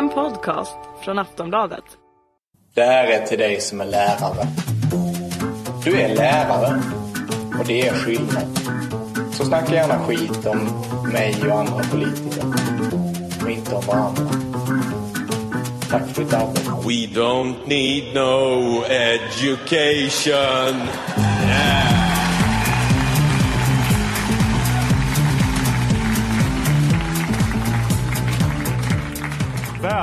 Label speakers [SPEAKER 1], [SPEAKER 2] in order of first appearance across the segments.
[SPEAKER 1] En podcast från Aftonbladet.
[SPEAKER 2] Det här är till dig som är lärare. Du är lärare och det är skillnad. Så snacka gärna skit om mig och andra politiker. Och inte om varandra. Tack för ditt arbete.
[SPEAKER 3] We don't need no education.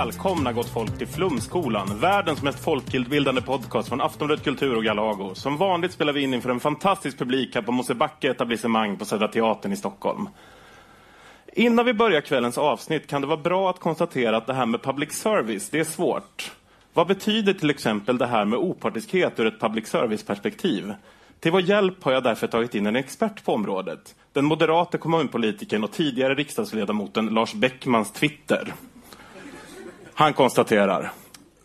[SPEAKER 4] Välkomna gott folk till Flumskolan, världens mest folkbildande podcast från Aftonbladet Kultur och Galago. Som vanligt spelar vi in inför en fantastisk publik här på Mosebacke etablissemang på Södra Teatern i Stockholm. Innan vi börjar kvällens avsnitt kan det vara bra att konstatera att det här med public service, det är svårt. Vad betyder till exempel det här med opartiskhet ur ett public service-perspektiv? Till vår hjälp har jag därför tagit in en expert på området. Den moderate kommunpolitikern och tidigare riksdagsledamoten Lars Bäckmans Twitter. Han konstaterar.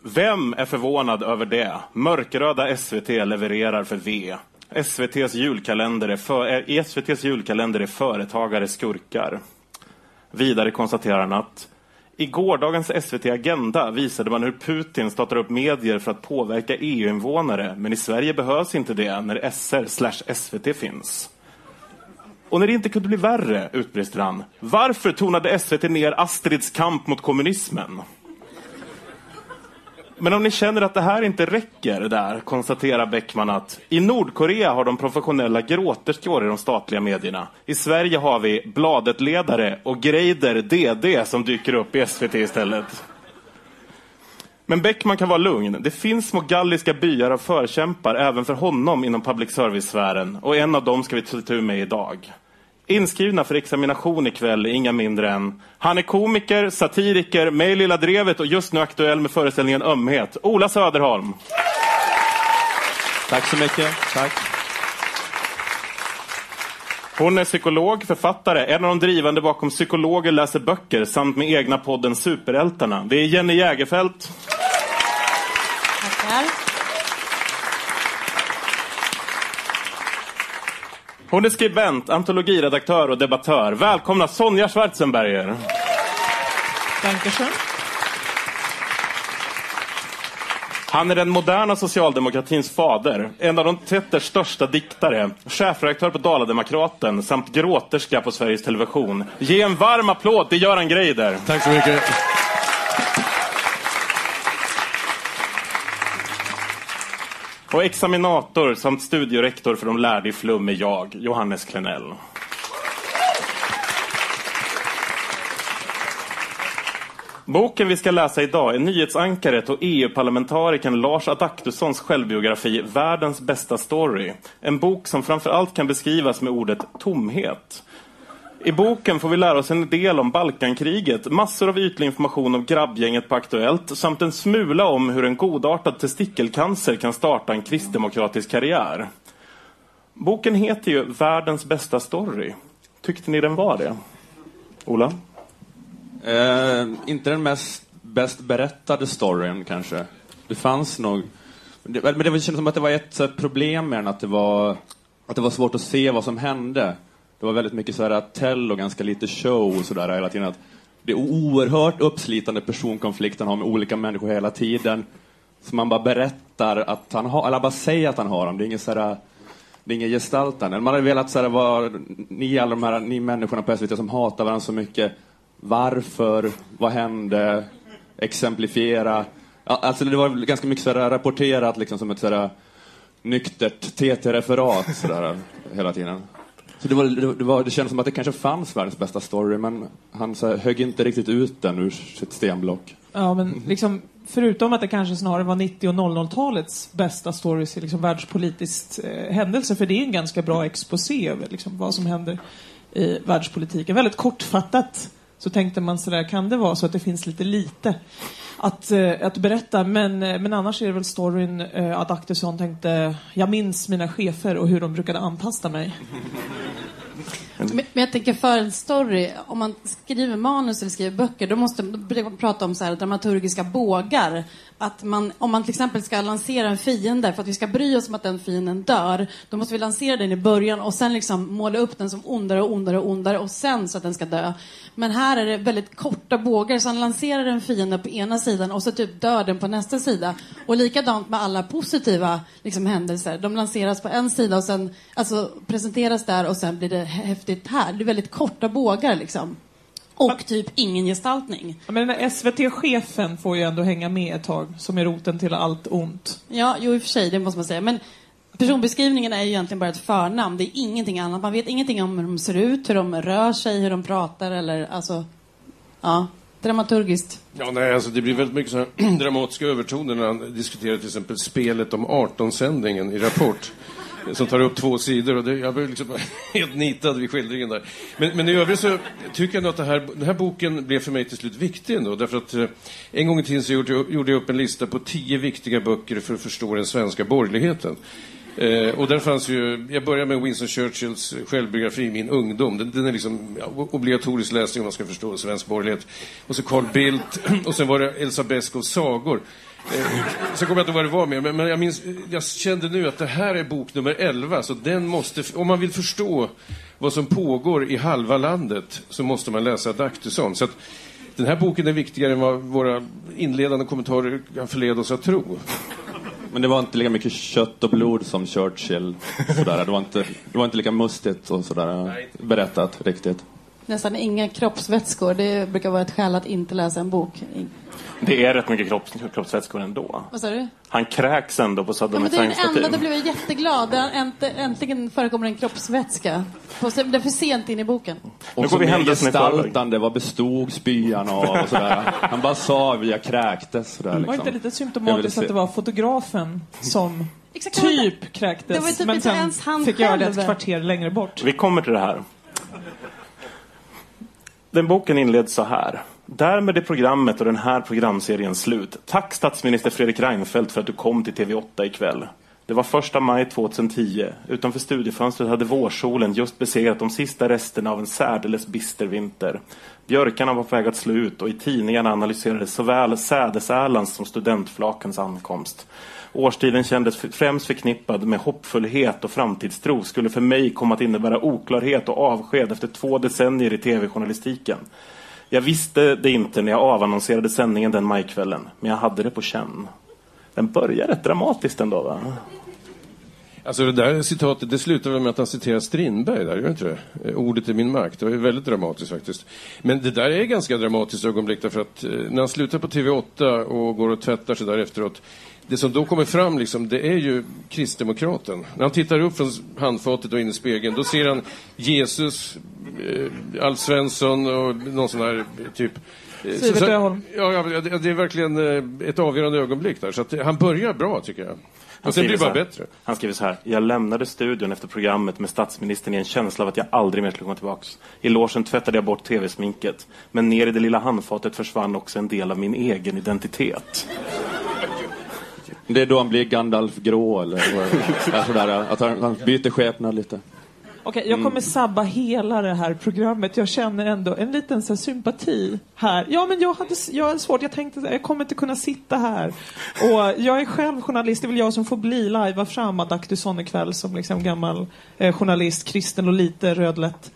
[SPEAKER 4] Vem är förvånad över det? Mörkröda SVT levererar för V. SVTs julkalender är för, är, I SVTs julkalender är företagare skurkar. Vidare konstaterar han att i gårdagens SVT Agenda visade man hur Putin startar upp medier för att påverka EU-invånare, men i Sverige behövs inte det när SR SVT finns. Och när det inte kunde bli värre, utbrister han, varför tonade SVT ner Astrids kamp mot kommunismen? Men om ni känner att det här inte räcker där, konstaterar Bäckman att i Nordkorea har de professionella gråterskor i de statliga medierna. I Sverige har vi Bladet-ledare och Greider DD som dyker upp i SVT istället. Men Bäckman kan vara lugn. Det finns små galliska byar av förkämpar även för honom inom public service-sfären. Och en av dem ska vi ta tur med idag. Inskrivna för examination ikväll är inga mindre än Han är komiker, satiriker, med i Lilla Drevet och just nu aktuell med föreställningen Ömhet. Ola Söderholm.
[SPEAKER 5] Tack så mycket. Tack.
[SPEAKER 4] Hon är psykolog, författare, en av de drivande bakom Psykologer läser böcker samt med egna podden Superältarna. Det är Jenny Jägerfelt.
[SPEAKER 6] Tackar.
[SPEAKER 4] Hon är skribent, antologiredaktör och debattör. Välkomna Sonja Schwarzenberger.
[SPEAKER 6] Dankeschön.
[SPEAKER 4] Han är den moderna socialdemokratins fader, en av de Tetters största diktare, chefredaktör på Dalademokraten samt gråterska på Sveriges Television. Ge en varm applåd till Göran Greider.
[SPEAKER 5] Tack så mycket.
[SPEAKER 4] Och examinator samt studierektor för de lärde i Flum är jag, Johannes Klenell. Boken vi ska läsa idag är nyhetsankaret och EU-parlamentarikern Lars Adaktussons självbiografi Världens bästa story. En bok som framförallt kan beskrivas med ordet tomhet. I boken får vi lära oss en del om Balkankriget, massor av ytlig information om grabbgänget på Aktuellt samt en smula om hur en godartad testikelcancer kan starta en kristdemokratisk karriär. Boken heter ju Världens bästa story. Tyckte ni den var det? Ola?
[SPEAKER 5] Eh, inte den mest bäst berättade storyn kanske. Det fanns nog... Det, men det kändes som att det var ett problem med den, att det, var, att det var svårt att se vad som hände. Det var väldigt mycket så här tell och ganska lite show och sådär hela tiden. Att det är oerhört uppslitande personkonflikt han har med olika människor hela tiden. Så man bara berättar att han har, eller bara säger att han har dem. Det är inget sådär det är ingen gestaltande. Man hade velat såhär, var, ni alla de här, ni människorna på SVT som hatar varandra så mycket. Varför? Vad hände? Exemplifiera. Alltså det var ganska mycket sådär rapporterat liksom som ett sådär nyktert TT-referat hela tiden. Så det, var, det, var, det kändes som att det kanske fanns världens bästa story men han så här, högg inte riktigt ut den ur sitt stenblock.
[SPEAKER 6] Ja, men liksom, förutom att det kanske snarare var 90 och 00-talets bästa stories i liksom världspolitiskt eh, händelse, för det är en ganska bra exposé över liksom, vad som händer i världspolitiken. Väldigt kortfattat så tänkte man sådär, kan det vara så att det finns lite lite att, eh, att berätta? Men, eh, men annars är det väl storyn eh, att Aktusson tänkte, jag minns mina chefer och hur de brukade antasta mig.
[SPEAKER 7] Men, men jag tänker för en story, om man skriver manus eller skriver böcker, då måste man prata om så här dramaturgiska bågar. Att man, om man till exempel ska lansera en fiende, för att vi ska bry oss om att den fienden dör, då måste vi lansera den i början och sen liksom måla upp den som ondare och ondare och ondare och sen så att den ska dö. Men här är det väldigt korta bågar, så han lanserar en fiende på ena sidan och så typ dör den på nästa sida. Och likadant med alla positiva liksom, händelser. De lanseras på en sida och sen alltså, presenteras där och sen blir det häftigt här. Det är väldigt korta bågar liksom. Och typ ingen gestaltning.
[SPEAKER 6] Ja, Men den här SVT-chefen får ju ändå hänga med ett tag, som är roten till allt ont.
[SPEAKER 7] Ja, jo i och för sig, det måste man säga. Men personbeskrivningen är ju egentligen bara ett förnamn. Det är ingenting annat. Man vet ingenting om hur de ser ut, hur de rör sig, hur de pratar eller alltså... Ja, dramaturgiskt.
[SPEAKER 8] Ja, nej, alltså det blir väldigt mycket så här dramatiska övertoner när han diskuterar till exempel spelet om 18-sändningen i Rapport. Som tar upp två sidor och det, jag blev liksom helt nitad vid skildringen där. Men, men i övrigt så tycker jag nog att det här, den här boken blev för mig till slut viktig ändå. Därför att eh, en gång i tiden så gjorde gjorde jag upp en lista på tio viktiga böcker för att förstå den svenska borgerligheten. Eh, och där fanns ju, jag börjar med Winston Churchills självbiografi, Min ungdom. Den, den är liksom ja, obligatorisk läsning om man ska förstå svensk borgerlighet. Och så Carl Bildt, och sen var det Elsa Beskows sagor. Eh, sen kommer jag inte ihåg vad det var mer, men, men jag, minns, jag kände nu att det här är bok nummer 11, så den måste, om man vill förstå vad som pågår i halva landet så måste man läsa Adaktusson. Så att den här boken är viktigare än vad våra inledande kommentarer kan förleda oss att tro.
[SPEAKER 5] Men det var inte lika mycket kött och blod som Churchill. Sådär. Det, var inte, det var inte lika mustigt och sådär berättat riktigt.
[SPEAKER 7] Nästan inga kroppsvätskor. Det brukar vara ett skäl att inte läsa en bok.
[SPEAKER 4] Det är rätt mycket kropps, kroppsvätskor ändå.
[SPEAKER 7] Vad sa du?
[SPEAKER 4] Han kräks ändå på
[SPEAKER 7] Ja,
[SPEAKER 4] Saddam
[SPEAKER 7] men det är den enda, då blev jag jätteglad. Där änt- Äntligen förekommer en kroppsvätska. Det är för sent in i boken.
[SPEAKER 4] Nu
[SPEAKER 5] Och
[SPEAKER 4] går
[SPEAKER 5] så
[SPEAKER 4] vi i förväg.
[SPEAKER 5] gestaltande, vad bestod spyan av och sådär. Han bara sa vi jag kräktes sådär
[SPEAKER 6] Det
[SPEAKER 5] liksom.
[SPEAKER 6] var inte lite symptomatiskt att det var fotografen som
[SPEAKER 7] Exakt, det
[SPEAKER 6] typ
[SPEAKER 7] det
[SPEAKER 6] kräktes,
[SPEAKER 7] var typ
[SPEAKER 6] men
[SPEAKER 7] inte
[SPEAKER 6] sen
[SPEAKER 7] ens han
[SPEAKER 6] fick göra det ett kvarter längre bort.
[SPEAKER 4] Vi kommer till det här. Den boken inleds så här. Därmed är programmet och den här programserien slut. Tack statsminister Fredrik Reinfeldt för att du kom till TV8 ikväll. Det var första maj 2010. Utanför studiefönstret hade vårsolen just besegrat de sista resterna av en särdeles bister vinter. Björkarna var på väg att slå ut och i tidningarna analyserades såväl sädesärlans som studentflakens ankomst. Årstiden kändes främst förknippad med hoppfullhet och framtidstro skulle för mig komma att innebära oklarhet och avsked efter två decennier i tv-journalistiken. Jag visste det inte när jag avannonserade sändningen den majkvällen, men jag hade det på känn. Den börjar rätt dramatiskt ändå, va?
[SPEAKER 8] Alltså det där citatet, det slutar väl med att han citerar Strindberg där, gör det inte det? Eh, ordet är min makt. Det var ju väldigt dramatiskt faktiskt. Men det där är ganska dramatiskt ögonblick därför att eh, när han slutar på TV8 och går och tvättar sig där efteråt det som då kommer fram liksom, det är ju kristdemokraten. När han tittar upp från handfatet och in i spegeln, då ser han Jesus, eh, Alf Svensson och någon sån här typ... eh, så-
[SPEAKER 6] Sivert
[SPEAKER 8] så-
[SPEAKER 6] Öholm.
[SPEAKER 8] Ja, ja, det det är verkligen eh, ett avgörande ögonblick där. Så att han börjar bra tycker jag. Och sen blir det
[SPEAKER 4] skriver
[SPEAKER 8] bara bättre.
[SPEAKER 4] Han skriver så här. Jag lämnade studion efter programmet med statsministern i en känsla av att jag aldrig mer skulle komma tillbaks. I logen tvättade jag bort tv-sminket. Men ner i det lilla handfatet försvann också en del av min egen identitet.
[SPEAKER 5] Det är då han blir Gandalf grå eller sådär, att han, han byter skepnad lite.
[SPEAKER 6] Okej, jag kommer sabba hela det här programmet. Jag känner ändå en liten så här, sympati här. Ja, men jag hade jag hade svårt. Jag tänkte att jag kommer inte kunna sitta här. Och jag är själv journalist. Det är väl jag som får bli lajva fram Adaktusson ikväll som liksom gammal eh, journalist, kristen och lite rödlätt.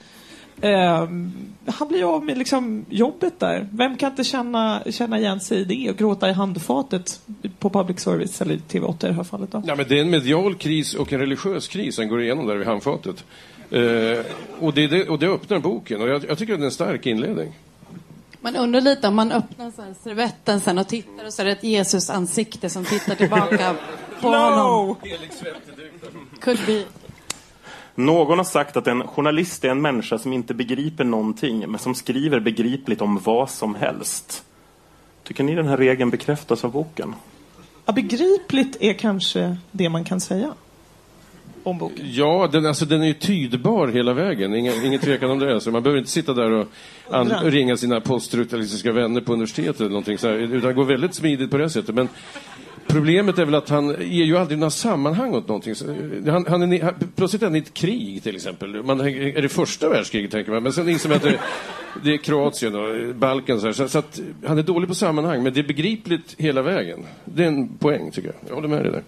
[SPEAKER 6] Ehm, han blir av med liksom jobbet där. Vem kan inte känna, känna igen sig i det och gråta i handfatet på public service, eller TV8 i det här fallet då?
[SPEAKER 8] Ja, men det är en medial kris och en religiös kris han går igenom där vid handfatet. Eh, och, det, är det, och det öppnar boken och jag, jag tycker att det är en stark inledning.
[SPEAKER 7] Man undrar lite om man öppnar så här servetten sen och tittar och så är det ett Jesus-ansikte som tittar tillbaka på honom. Could be.
[SPEAKER 4] Någon har sagt att en journalist är en människa som inte begriper någonting, men som skriver begripligt om vad som helst. Tycker ni den här regeln bekräftas av boken?
[SPEAKER 6] Ja, begripligt är kanske det man kan säga om boken.
[SPEAKER 8] Ja, den, alltså, den är ju tydbar hela vägen. Ingen, ingen tvekan om det. Alltså, man behöver inte sitta där och an, ringa sina poststrukturalistiska vänner på universitetet eller någonting så här, utan det går väldigt smidigt på det sättet. Men Problemet är väl att han ger ju aldrig några sammanhang åt någonting. Eh, han, han är, han, plötsligt är han i ett krig till exempel. Man, är det första världskriget tänker man, men sen inser man att det, det är Kroatien och eh, Balkan. Så, här, så, så att han är dålig på sammanhang, men det är begripligt hela vägen. Det är en poäng tycker jag. Jag håller med dig där.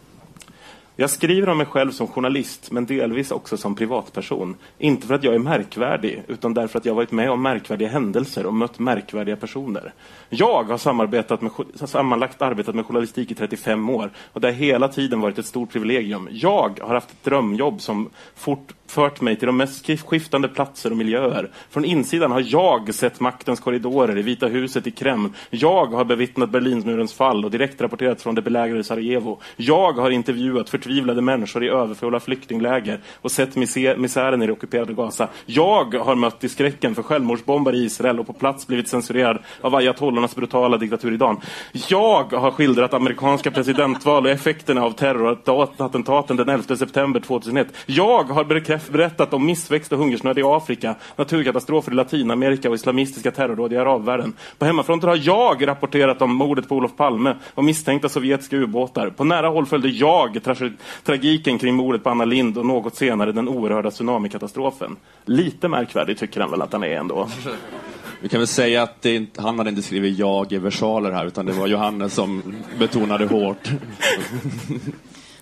[SPEAKER 4] Jag skriver om mig själv som journalist, men delvis också som privatperson. Inte för att jag är märkvärdig, utan därför att jag varit med om märkvärdiga händelser och mött märkvärdiga personer. Jag har samarbetat med, sammanlagt arbetat med journalistik i 35 år och det har hela tiden varit ett stort privilegium. Jag har haft ett drömjobb som fort fört mig till de mest skiftande platser och miljöer. Från insidan har jag sett maktens korridorer i Vita huset i Kreml. Jag har bevittnat Berlinmurens fall och direkt rapporterat från det belägrade Sarajevo. Jag har intervjuat förtvivlade förtvivlade människor i överfulla flyktingläger och sett misären i det ockuperade Gaza. Jag har mött i skräcken för självmordsbombare i Israel och på plats blivit censurerad av ayatollornas brutala diktatur i idag. Jag har skildrat amerikanska presidentval och effekterna av terrorattentaten den 11 september 2001. Jag har berättat om missväxt och hungersnöd i Afrika, naturkatastrofer i Latinamerika och islamistiska terrordåd i arabvärlden. På hemmafronten har jag rapporterat om mordet på Olof Palme och misstänkta sovjetiska ubåtar. På nära håll följde jag tra tragiken kring mordet på Anna Lind och något senare den oerhörda tsunamikatastrofen. Lite märkvärdig tycker han väl att han är ändå.
[SPEAKER 5] Vi kan väl säga att det inte, han hade inte skrivit jag i versaler här, utan det var Johannes som betonade hårt.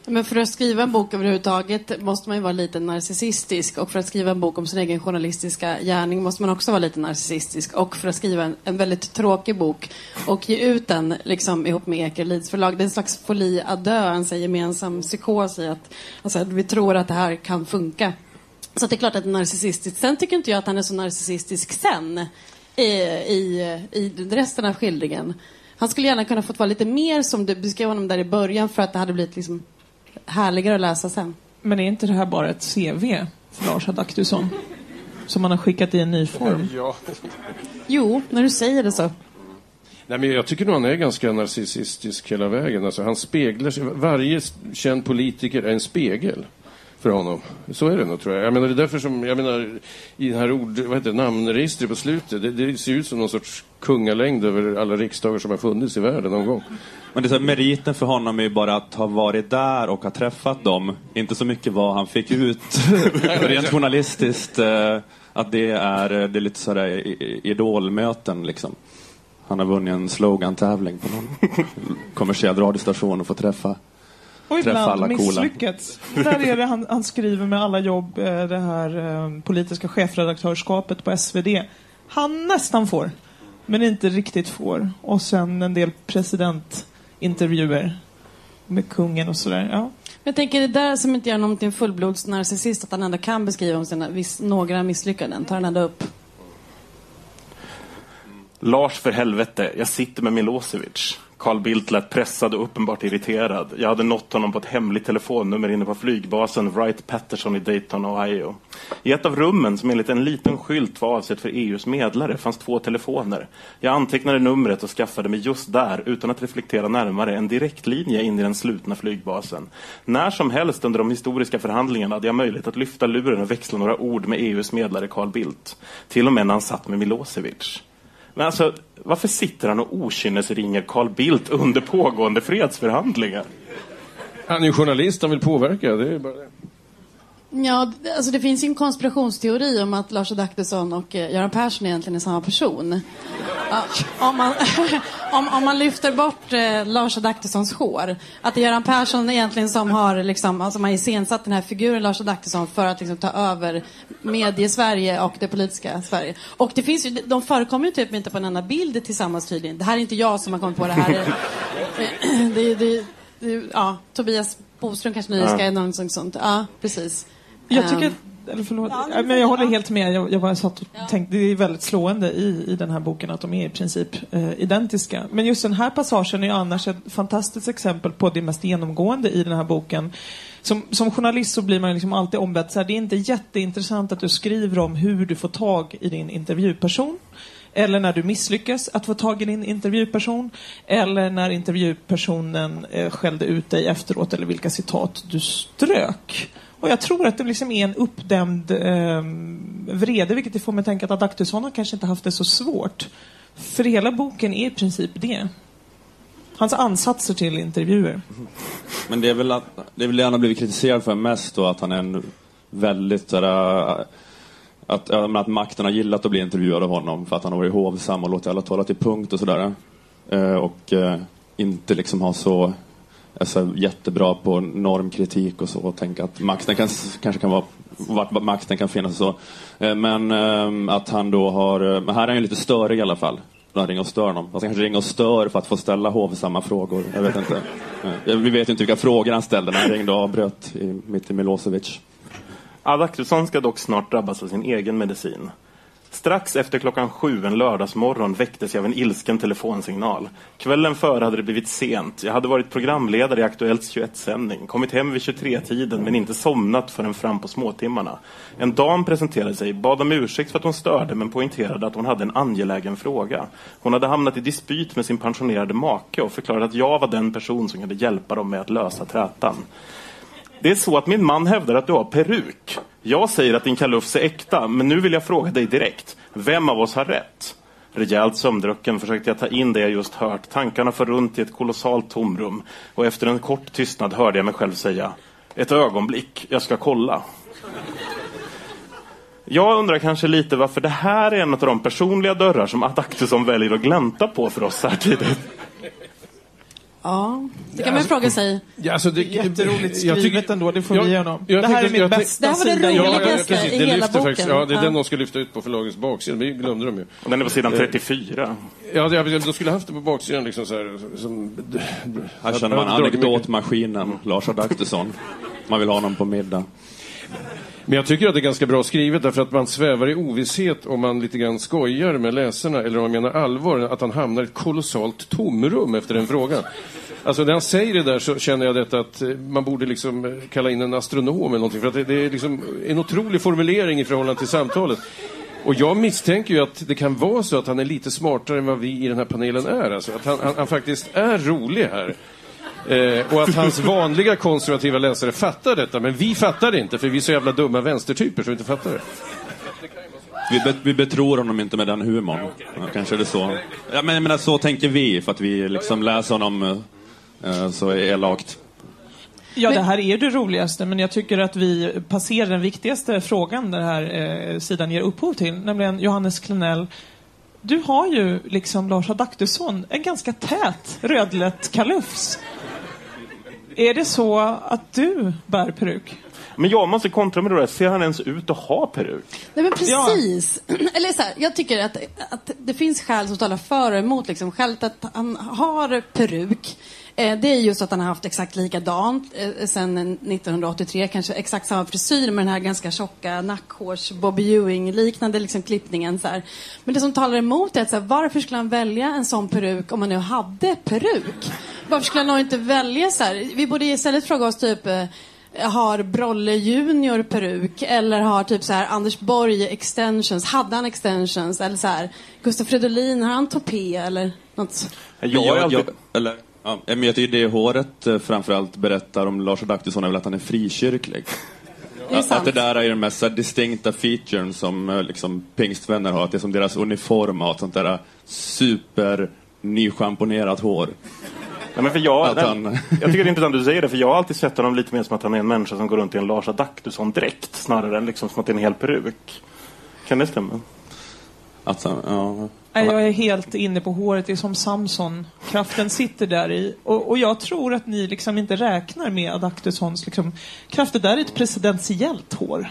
[SPEAKER 7] Men för att skriva en bok överhuvudtaget måste man ju vara lite narcissistisk. Och för att skriva en bok om sin egen journalistiska gärning måste man också vara lite narcissistisk. Och för att skriva en, en väldigt tråkig bok och ge ut den liksom, ihop med Ekerlids förlag. Det är en slags folie à deux, en gemensam psykos i att alltså, vi tror att det här kan funka. Så det är klart att det är narcissistiskt. Sen tycker inte jag att han är så narcissistisk sen i, i, i resten av skildringen. Han skulle gärna kunna fått vara lite mer som du beskrev honom där i början för att det hade blivit liksom härligare att läsa sen.
[SPEAKER 6] Men är inte det här bara ett CV för Lars Adaktusson? Som man har skickat i en ny form?
[SPEAKER 8] Ja.
[SPEAKER 7] Jo, när du säger det så.
[SPEAKER 8] Nej, men jag tycker nog han är ganska narcissistisk hela vägen. Alltså, han speglar sig. Varje känd politiker är en spegel för honom. Så är det nog, tror jag. Jag menar, det är därför som, jag menar, i den här ord, vad heter det, namnregistret på slutet, det, det ser ut som någon sorts kungalängd över alla riksdagar som har funnits i världen någon gång.
[SPEAKER 5] Men det är så, meriten för honom är ju bara att ha varit där och ha träffat dem. Inte så mycket vad han fick ut rent journalistiskt. Eh, att det är, det är lite sådär idolmöten liksom. Han har vunnit en slogan-tävling på någon kommersiell radiostation och fått träffa
[SPEAKER 6] och ibland misslyckats. Där är det han, han, skriver med alla jobb, eh, det här eh, politiska chefredaktörskapet på SvD. Han nästan får, men inte riktigt får. Och sen en del presidentintervjuer med kungen och sådär. Ja.
[SPEAKER 7] Jag tänker det där som inte gör någon till en fullblodsnarcissist, att han ändå kan beskriva om sina, viss, några misslyckanden, tar han ändå upp.
[SPEAKER 4] Lars för helvete, jag sitter med Milosevic. Carl Bildt lät pressad och uppenbart irriterad. Jag hade nått honom på ett hemligt telefonnummer inne på flygbasen Wright Patterson i Dayton, Ohio. I ett av rummen, som enligt en liten skylt var avsett för EUs medlare, fanns två telefoner. Jag antecknade numret och skaffade mig just där, utan att reflektera närmare, en direktlinje in i den slutna flygbasen. När som helst under de historiska förhandlingarna hade jag möjlighet att lyfta luren och växla några ord med EUs medlare Carl Bildt. Till och med när han satt med Milosevic. Men alltså, varför sitter han och okynnesringer Carl Bildt under pågående fredsförhandlingar?
[SPEAKER 8] Han är ju journalist, han vill påverka. Det är bara det.
[SPEAKER 7] Ja, alltså det finns ju en konspirationsteori om att Lars Adaktusson och eh, Göran Persson egentligen är samma person. Ja, om, man, om, om man lyfter bort eh, Lars Adaktussons hår. Att det är Göran Persson egentligen som har liksom, alltså man iscensatt den här figuren Lars Adaktusson för att liksom, ta över medie-Sverige och det politiska Sverige. Och det finns ju, de förekommer ju typ inte på en enda bild tillsammans tydligen. Det här är inte jag som har kommit på det här. det, det, det, ja, Tobias Boström kanske ni ska, ja. någonting sånt. Ja, precis.
[SPEAKER 6] Jag tycker, eller förlåt, ja, men jag håller helt med. Jag, jag bara satt och ja. tänkte, det är väldigt slående i, i den här boken att de är i princip eh, identiska. Men just den här passagen är ju annars ett fantastiskt exempel på det mest genomgående i den här boken. Som, som journalist så blir man liksom alltid ombedd, så här, det är inte jätteintressant att du skriver om hur du får tag i din intervjuperson eller när du misslyckas att få tag i din intervjuperson, eller när intervjupersonen eh, skällde ut dig efteråt, eller vilka citat du strök. Och jag tror att det liksom är en uppdämd eh, vrede, vilket får mig att tänka att Adaktusson har kanske inte haft det så svårt. För hela boken är i princip det. Hans ansatser till intervjuer. Mm-hmm.
[SPEAKER 5] Men det är väl, att, det är väl det han har blivit kritiserad för mest då, att han är en väldigt sådär, äh, att, att makten har gillat att bli intervjuad av honom för att han har varit hovsam och låtit alla tala till punkt och sådär. Eh, och eh, inte liksom ha så alltså, jättebra på normkritik och så och tänka att makten kan, kanske kan vara vart makten kan finnas och så. Eh, men ehm, att han då har, eh, men här är han ju lite störig i alla fall. Han ringer och stör honom. Han kanske ringer och stör för att få ställa hovsamma frågor. Jag vet inte. Eh, vi vet ju inte vilka frågor han ställde när han ringde och avbröt i, mitt i Milosevic.
[SPEAKER 4] Adaktusson ska dock snart drabbas av sin egen medicin. Strax efter klockan sju en lördagsmorgon väcktes jag av en ilsken telefonsignal. Kvällen före hade det blivit sent. Jag hade varit programledare i Aktuellts 21-sändning, kommit hem vid 23-tiden men inte somnat förrän fram på småtimmarna. En dam presenterade sig, bad om ursäkt för att hon störde men poängterade att hon hade en angelägen fråga. Hon hade hamnat i dispyt med sin pensionerade make och förklarade att jag var den person som kunde hjälpa dem med att lösa trätan. Det är så att min man hävdar att du har peruk. Jag säger att din kalufs är äkta, men nu vill jag fråga dig direkt. Vem av oss har rätt? Rejält sömndrucken försökte jag ta in det jag just hört. Tankarna för runt i ett kolossalt tomrum. Och efter en kort tystnad hörde jag mig själv säga. Ett ögonblick, jag ska kolla. Jag undrar kanske lite varför det här är en av de personliga dörrar som Adaktusson väljer att glänta på för oss här tidigt.
[SPEAKER 7] Ja, det kan man ju fråga sig.
[SPEAKER 8] Ja, alltså det,
[SPEAKER 6] Jätteroligt
[SPEAKER 8] jag
[SPEAKER 6] skrivet
[SPEAKER 8] tycker-
[SPEAKER 6] ändå, det får
[SPEAKER 8] jag-
[SPEAKER 6] vi igenom.
[SPEAKER 8] jag
[SPEAKER 6] det här
[SPEAKER 8] tycker-
[SPEAKER 6] är min bästa
[SPEAKER 7] Det här var det.
[SPEAKER 8] Ja, ja,
[SPEAKER 7] roligaste
[SPEAKER 8] precis.
[SPEAKER 7] i
[SPEAKER 8] Det
[SPEAKER 7] hela
[SPEAKER 8] lyfter
[SPEAKER 7] boken.
[SPEAKER 8] faktiskt. Ja, det är
[SPEAKER 7] Ja.
[SPEAKER 8] den de ska lyfta ut på förlagets baksida. Vi glömde dem ju.
[SPEAKER 4] Och den är på sidan 34.
[SPEAKER 8] Ja, det, de skulle haft det på baksidan liksom så här. Som,
[SPEAKER 5] Här känner man anekdotmaskinen, Lars Adaktusson. Man vill ha honom på middag.
[SPEAKER 8] Men jag tycker att det är ganska bra skrivet därför att man svävar i ovisshet om man lite grann skojar med läsarna eller om man menar allvar, att han hamnar i ett kolossalt tomrum efter den frågan. Alltså när han säger det där så känner jag detta att eh, man borde liksom eh, kalla in en astronom eller någonting för att det, det är liksom en otrolig formulering i förhållande till samtalet. Och jag misstänker ju att det kan vara så att han är lite smartare än vad vi i den här panelen är. Alltså att han, han, han faktiskt är rolig här. Eh, och att hans vanliga konservativa läsare fattar detta, men vi fattar det inte för vi är så jävla dumma vänstertyper som inte fattar det.
[SPEAKER 5] Vi, be, vi betror honom inte med den humorn. Ja, kanske är det så. Ja, men menar, så tänker vi, för att vi liksom läser honom eh, så elakt.
[SPEAKER 6] Ja, det här är det roligaste, men jag tycker att vi passerar den viktigaste frågan den här eh, sidan ger upphov till, nämligen Johannes Klenell. Du har ju, liksom Lars Adaktusson, en ganska tät rödlätt kalufs. Är det så att du bär peruk?
[SPEAKER 4] Men jag måste kontra med det där. Ser han ens ut att ha peruk?
[SPEAKER 7] Nej men precis. Eller så här, jag tycker att, att det finns skäl som talar för och emot. Liksom. Skälet att han har peruk, eh, det är just att han har haft exakt likadant eh, sen 1983. Kanske exakt samma frisyr med den här ganska tjocka nackhårs Bobby Ewing-liknande liksom, klippningen. Så här. Men det som talar emot är att så här, varför skulle han välja en sån peruk om han nu hade peruk? Varför skulle han inte välja så här? Vi borde istället fråga oss typ eh, har Brolle Junior peruk eller har typ så här Anders Borg extensions, hade han extensions eller så här Gustaf Fridolin, har han topé eller något?
[SPEAKER 4] Jag, alltid...
[SPEAKER 5] jag, eller, ja, men jag tycker det håret eh, framförallt berättar om Lars Adaktusson är väl att han är frikyrklig.
[SPEAKER 7] Det är
[SPEAKER 5] Att, det där är den mest distinkta featuren som eh, liksom, pingstvänner har. Att det är som deras uniform har ett sånt där super nyschamponerat hår.
[SPEAKER 4] Ja, men för jag,
[SPEAKER 5] Att han-
[SPEAKER 4] jag tycker det är intressant att du säger det, för jag har alltid sett honom lite mer som att han är en människa som går runt i en Lars Adaktusson-dräkt snarare än liksom som att det är en hel peruk. Kan det stämma?
[SPEAKER 5] Att han, ja.
[SPEAKER 6] Nej, jag är helt inne på håret. Det är som Samson. Kraften sitter där i. Och, och jag tror att ni liksom inte räknar med Adaktussons liksom, kraft. Det där är ett presidentiellt hår.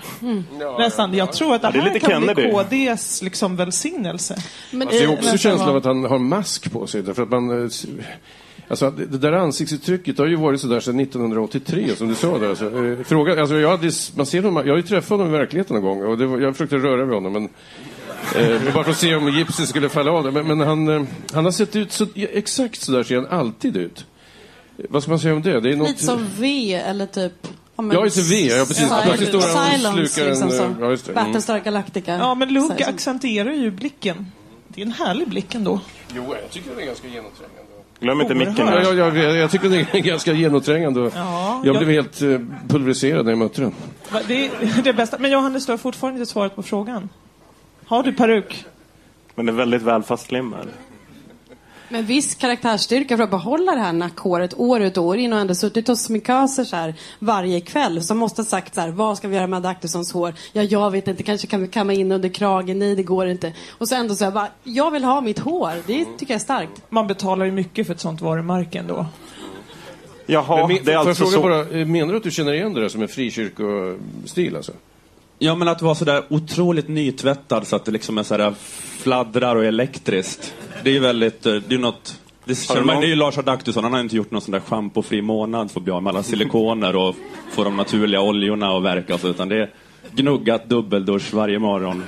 [SPEAKER 6] Nästan. Jag tror att det,
[SPEAKER 4] det är
[SPEAKER 6] här
[SPEAKER 4] lite
[SPEAKER 6] kan bli
[SPEAKER 4] Kennedy.
[SPEAKER 6] KDs liksom, välsignelse.
[SPEAKER 7] Men
[SPEAKER 8] Alltså, det är
[SPEAKER 7] eh,
[SPEAKER 8] också känslan av att han har mask på sig. Därför att man, eh, alltså, det där ansiktsuttrycket har ju varit sådär sedan 1983, som du sa där. Alltså, eh, fråga, alltså, jag, hade, man ser honom, jag har ju träffat honom i verkligheten någon gång och det var, jag försökte röra vid honom. Men, eh, bara för att se om gipset skulle falla av. det. Men, men han, eh, han har sett ut så, ja, exakt så där ser han alltid ut. Vad ska man säga om det? det är något,
[SPEAKER 7] Lite som V eller typ ja, men
[SPEAKER 8] Ja, just det, V, ja, precis.
[SPEAKER 7] Sil-
[SPEAKER 8] Plötsligt står han och
[SPEAKER 7] Silence,
[SPEAKER 8] slukar en,
[SPEAKER 7] liksom,
[SPEAKER 8] eh,
[SPEAKER 7] som
[SPEAKER 8] ja, just det. Mm.
[SPEAKER 7] Battlestar Galactica.
[SPEAKER 6] Ja, men
[SPEAKER 7] som-
[SPEAKER 6] accentuerar ju blicken. Det är en härlig blick ändå.
[SPEAKER 8] Jo, jag tycker det är ganska genomträngande.
[SPEAKER 4] Glöm inte micken
[SPEAKER 8] Ja, jag, jag, jag tycker det är ganska genomträngande.
[SPEAKER 6] Ja,
[SPEAKER 8] jag
[SPEAKER 6] jag-
[SPEAKER 8] blev helt eh, pulveriserad när jag mötte den.
[SPEAKER 6] Det är det bästa. Men Johannes, du har fortfarande inte svarat på frågan. Har du peruk?
[SPEAKER 4] Men det är väldigt väl fastlimmad.
[SPEAKER 7] Men viss karaktärsstyrka för att behålla det här nackhåret år ut och år in och ändå suttit hos sminköser så här varje kväll som måste ha sagt så här, vad ska vi göra med Adaktussons hår? Ja, jag vet inte, kanske kan vi kamma in under kragen, nej det går inte. Och så ändå så här, bara, jag vill ha mitt hår, det tycker jag är starkt.
[SPEAKER 6] Man betalar ju mycket för ett sånt varumärke ändå.
[SPEAKER 4] Jaha,
[SPEAKER 8] Men,
[SPEAKER 4] det är alltså så.
[SPEAKER 8] bara, eh, menar du att du känner igen det där som en frikyrkostil alltså?
[SPEAKER 5] Ja, men att vara sådär otroligt nytvättad så att det liksom är sådär fladdrar och elektriskt. Det är väldigt, eh, det är något... Det, känner man,
[SPEAKER 4] någon-
[SPEAKER 5] det är ju Lars Adaktusson, han har inte gjort någon sån där schampofri månad för att bli av med alla silikoner och få de naturliga oljorna att verka så, utan det är gnuggat dubbeldusch varje morgon.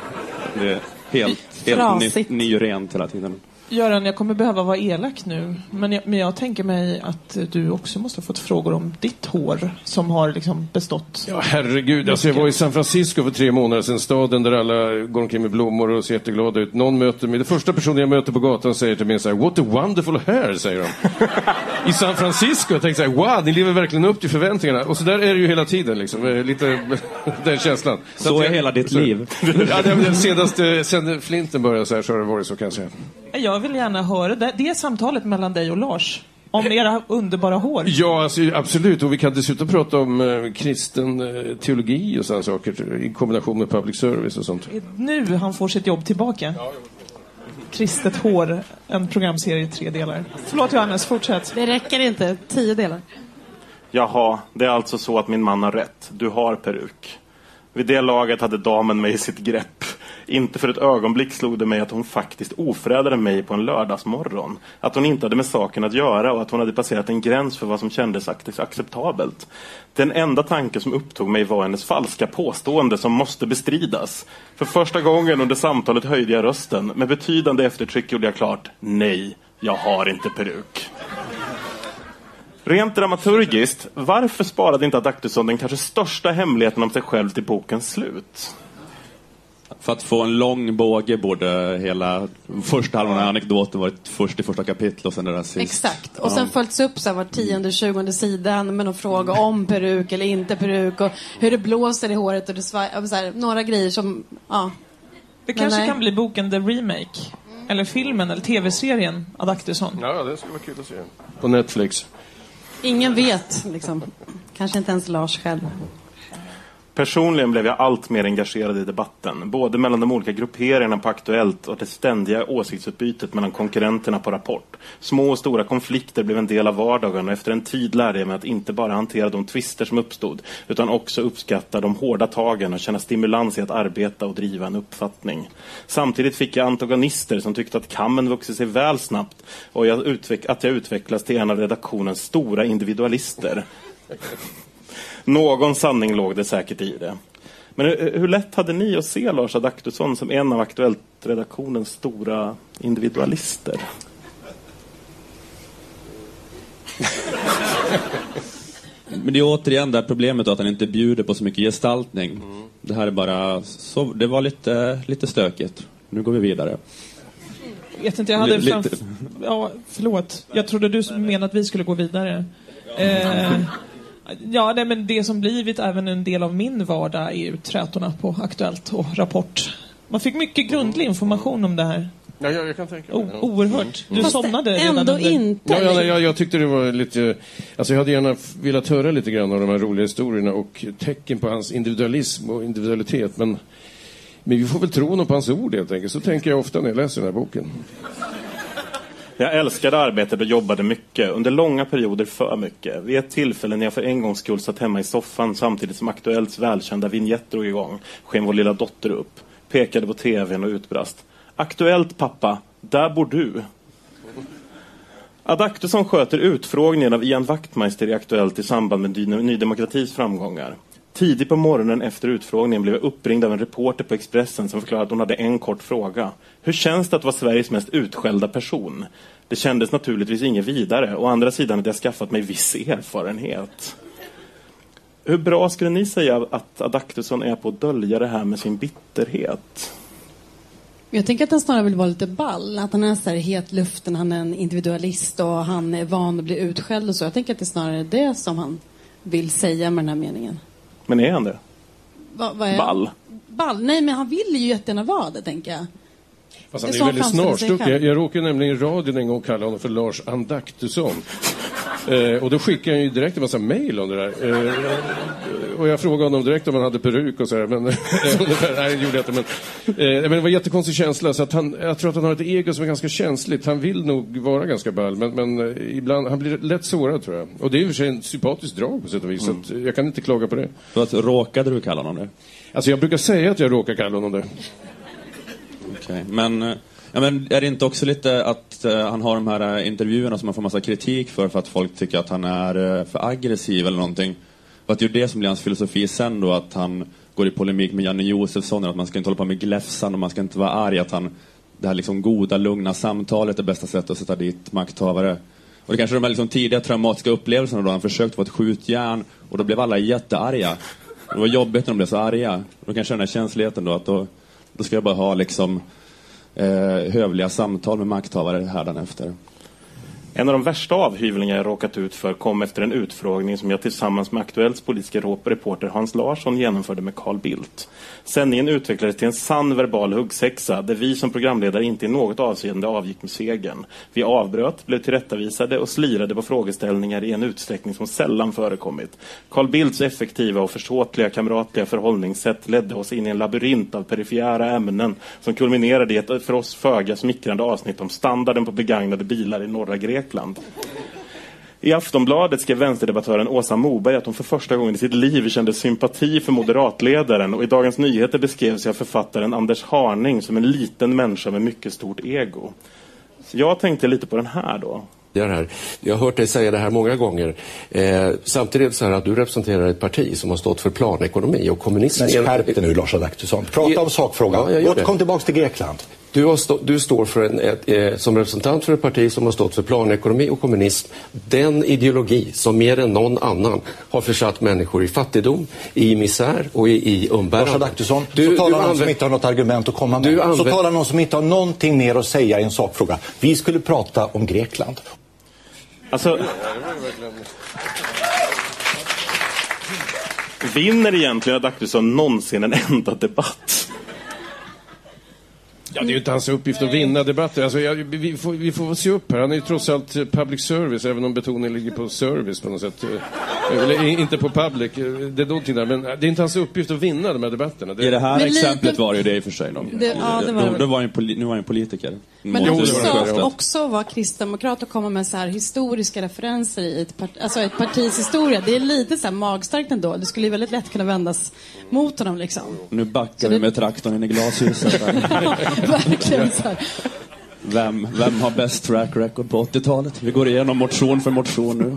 [SPEAKER 5] Det är helt, helt
[SPEAKER 7] Frasigt.
[SPEAKER 5] ny, nyrent hela tiden.
[SPEAKER 6] Göran, jag kommer behöva vara elak nu, men jag, men jag tänker mig att du också måste ha fått frågor om ditt hår som har liksom bestått.
[SPEAKER 8] Ja, herregud. Alltså, jag var i San Francisco för tre månader sedan. Staden där alla går omkring med blommor och ser jätteglada ut. Någon möter mig. Det första personen jag möter på gatan säger till mig så här, What a wonderful hair, säger de. I San Francisco. Jag tänkte så här, wow, ni lever verkligen upp till förväntningarna. Och så där är det ju hela tiden, liksom. Eh, Lite den känslan.
[SPEAKER 5] Så
[SPEAKER 8] att
[SPEAKER 5] är
[SPEAKER 8] jag-
[SPEAKER 5] hela ditt
[SPEAKER 8] så-
[SPEAKER 5] liv.
[SPEAKER 8] Ja, det, det senaste, sen Flinten började så här så har det varit så kan jag säga.
[SPEAKER 6] Jag vill gärna höra det, det är samtalet mellan dig och Lars. Om era underbara hår.
[SPEAKER 8] Ja, alltså, absolut. Och vi kan dessutom prata om eh, kristen eh, teologi och sådana saker i kombination med public service och sånt.
[SPEAKER 6] Nu han får sitt jobb tillbaka. Kristet hår, en programserie i tre delar. Förlåt Johannes, fortsätt.
[SPEAKER 7] Det räcker inte, tio delar.
[SPEAKER 4] Jaha, det är alltså så att min man har rätt. Du har peruk. Vid det laget hade damen mig i sitt grepp. Inte för ett ögonblick slog det mig att hon faktiskt ofredade mig på en lördagsmorgon. Att hon inte hade med saken att göra och att hon hade passerat en gräns för vad som kändes acceptabelt. Den enda tanke som upptog mig var hennes falska påstående som måste bestridas. För första gången under samtalet höjde jag rösten. Med betydande eftertryck gjorde jag klart, nej, jag har inte peruk. Rent dramaturgiskt, varför sparade inte Adaktusson den kanske största hemligheten om sig själv till bokens slut?
[SPEAKER 5] För att få en lång båge borde hela första halvan av anekdoten varit först i första kapitlet och sen det där sist.
[SPEAKER 7] Exakt. Och sen följts upp så här var tionde, tjugonde sidan med någon fråga om peruk eller inte peruk och hur det blåser i håret och det svaj, så här, några grejer som, ja.
[SPEAKER 6] Det
[SPEAKER 7] Men
[SPEAKER 6] kanske
[SPEAKER 7] nej.
[SPEAKER 6] kan bli boken The Remake. Eller filmen, eller tv-serien Adaktusson.
[SPEAKER 8] Ja, det skulle vara kul att se. På Netflix.
[SPEAKER 7] Ingen vet, liksom. Kanske inte ens Lars själv.
[SPEAKER 4] Personligen blev jag allt mer engagerad i debatten, både mellan de olika grupperingarna på Aktuellt och det ständiga åsiktsutbytet mellan konkurrenterna på Rapport. Små och stora konflikter blev en del av vardagen och efter en tid lärde jag mig att inte bara hantera de tvister som uppstod, utan också uppskatta de hårda tagen och känna stimulans i att arbeta och driva en uppfattning. Samtidigt fick jag antagonister som tyckte att kammen vuxit sig väl snabbt och jag att jag utvecklas till en av redaktionens stora individualister. Någon sanning låg det säkert i det. Men hur, hur lätt hade ni att se Lars Adaktusson som en av Aktuellt-redaktionens stora individualister?
[SPEAKER 5] Men det är återigen det här problemet att han inte bjuder på så mycket gestaltning. Det här är bara, så, det var lite, lite stökigt. Nu går vi vidare.
[SPEAKER 6] Jag vet inte, jag hade
[SPEAKER 5] Lite-
[SPEAKER 6] framf- Ja, förlåt. Jag trodde du menade att vi skulle gå vidare. Eh, ja, nej, men det som blivit även en del av min vardag är ju trätorna på Aktuellt och Rapport. Man fick mycket grundlig information om det här.
[SPEAKER 8] Ja, jag, jag kan tänka
[SPEAKER 6] O- oerhört. Du
[SPEAKER 7] Fast
[SPEAKER 6] somnade redan
[SPEAKER 7] ändå
[SPEAKER 6] under...
[SPEAKER 7] inte.
[SPEAKER 8] Ja, ja, jag, jag tyckte det var lite... Alltså jag hade gärna velat höra lite grann av de här roliga historierna och tecken på hans individualism och individualitet. Men, men vi får väl tro honom på hans ord helt enkelt. Så tänker jag ofta när jag läser den här boken.
[SPEAKER 4] Jag älskade arbetet och jobbade mycket, under långa perioder för mycket. Vid ett tillfälle när jag för en gångs skull satt hemma i soffan samtidigt som Aktuellts välkända vignett drog igång, sken vår lilla dotter upp, pekade på tvn och utbrast. Aktuellt pappa, där bor du. Adaktusson sköter utfrågningen av Ian Wachtmeister i Aktuellt i samband med Ny- Ny Demokratis framgångar. Tidigt på morgonen efter utfrågningen blev jag uppringd av en reporter på Expressen som förklarade att hon hade en kort fråga. Hur känns det att vara Sveriges mest utskällda person? Det kändes naturligtvis inget vidare. Å andra sidan hade jag skaffat mig viss erfarenhet. Hur bra skulle ni säga att Adaktusson är på att dölja det här med sin bitterhet?
[SPEAKER 7] Jag tänker att han snarare vill vara lite ball. Att han är så här het luften, han är en individualist och han är van att bli utskälld och så. Jag tänker att det är snarare det som han vill säga med den här meningen.
[SPEAKER 4] Men är han det?
[SPEAKER 7] Va, vad är
[SPEAKER 4] Ball?
[SPEAKER 7] Ball? Nej, men han vill ju jättegärna vara det, tänker jag.
[SPEAKER 8] Fast han
[SPEAKER 7] Det
[SPEAKER 8] är
[SPEAKER 7] sa
[SPEAKER 8] väldigt snarstucken. Jag, jag råkade nämligen i radion en gång kalla honom för Lars Andaktusson. Eh, och då skickade han ju direkt en massa mejl om det där. Eh, och jag frågade honom direkt om han hade peruk och så här, men nej, det gjorde jag inte. Men, eh, men det var en jättekonstig känsla. Så att han, jag tror att han har ett ego som är ganska känsligt. Han vill nog vara ganska ball, men, men eh, ibland, han blir lätt sårad tror jag. Och det är i och för sig en sympatisk drag på sätt och vis. Så att, eh, jag kan inte klaga på det.
[SPEAKER 5] Så att, råkade du kalla honom det?
[SPEAKER 8] Alltså jag brukar säga att jag råkar kalla honom det.
[SPEAKER 5] Okay. Men, eh, ja, men är det inte också lite att eh, han har de här eh, intervjuerna som han får massa kritik för, för att folk tycker att han är för aggressiv eller någonting? För att det är ju det som blir hans filosofi sen då, att han går i polemik med Janne Josefsson, att man ska inte hålla på med gläfsan och man ska inte vara arg, att han, det här liksom goda, lugna samtalet är bästa sättet att sätta dit makthavare. Och det kanske är de här liksom tidiga traumatiska upplevelserna då han försökte få ett skjutjärn och då blev alla jättearga. Det var jobbigt när de blev så arga. Då kanske den här känsligheten då, att då, då ska jag bara ha liksom eh, hövliga samtal med makthavare hädanefter.
[SPEAKER 4] En av de värsta avhyvlingar jag råkat ut för kom efter en utfrågning som jag tillsammans med Aktuellts politiska reporter Hans Larsson genomförde med Carl Bildt. Sändningen utvecklades till en sann verbal huggsexa där vi som programledare inte i något avseende avgick med segern. Vi avbröt, blev tillrättavisade och slirade på frågeställningar i en utsträckning som sällan förekommit. Carl Bildts effektiva och försåtliga kamratliga förhållningssätt ledde oss in i en labyrint av perifera ämnen som kulminerade i ett för oss föga smickrande avsnitt om standarden på begagnade bilar i norra Grekland. I Aftonbladet skrev vänsterdebattören Åsa Moberg att hon för första gången i sitt liv kände sympati för moderatledaren och i Dagens Nyheter beskrevs jag författaren Anders Harning som en liten människa med mycket stort ego. Så jag tänkte lite på den här då.
[SPEAKER 9] det här. Jag har hört dig säga det här många gånger. Eh, samtidigt är det så här att du representerar ett parti som har stått för planekonomi och kommunism.
[SPEAKER 10] Men
[SPEAKER 9] är en-
[SPEAKER 10] skärp dig nu Lars Adaktusson. Prata om sakfrågan.
[SPEAKER 9] Ja.
[SPEAKER 10] Kom tillbaka till Grekland.
[SPEAKER 9] Du, har stå, du står för en, ett, eh, som representant för ett parti som har stått för planekonomi och kommunism. Den ideologi som mer än någon annan har försatt människor i fattigdom, i misär och i, i
[SPEAKER 10] Lars
[SPEAKER 9] umbärande.
[SPEAKER 10] Adaktusson,
[SPEAKER 9] Du-
[SPEAKER 10] så talar
[SPEAKER 9] du
[SPEAKER 10] någon som
[SPEAKER 9] använder-
[SPEAKER 10] inte har något argument att komma med.
[SPEAKER 9] Du
[SPEAKER 10] Så
[SPEAKER 9] använder-
[SPEAKER 10] talar någon som inte har någonting mer att säga i en sakfråga. Vi skulle prata om Grekland.
[SPEAKER 4] Alltså... Vinner egentligen Adaktusson någonsin en enda debatt?
[SPEAKER 8] Ja, det är ju inte hans uppgift att vinna debatter. Alltså, jag, vi, får, vi får se upp här. Han är ju trots allt eh, public service, även om betoningen ligger på service på något sätt. Eh, Eller inte på public, eh, det är någonting där. Men det är inte hans uppgift att vinna de här debatterna.
[SPEAKER 5] I det här
[SPEAKER 7] Men lite-
[SPEAKER 5] exemplet var det ju det i och för sig. Då.
[SPEAKER 7] Det- ja, det var det
[SPEAKER 5] då, då var ju poli- nu var han ju politiker.
[SPEAKER 7] Men
[SPEAKER 5] Måste
[SPEAKER 7] också,
[SPEAKER 5] Sjöstedt.
[SPEAKER 7] också vara kristdemokrat och komma med så här historiska referenser i ett, part, alltså ett partis historia. Det är lite så här magstarkt ändå. Det skulle ju väldigt lätt kunna vändas mot honom liksom.
[SPEAKER 5] Nu backar
[SPEAKER 7] Så
[SPEAKER 5] vi
[SPEAKER 7] det-
[SPEAKER 5] med traktorn in i glashuset.
[SPEAKER 7] Verkligen så här.
[SPEAKER 5] Vem, vem har bäst track record på 80-talet? Vi går igenom motion för motion nu.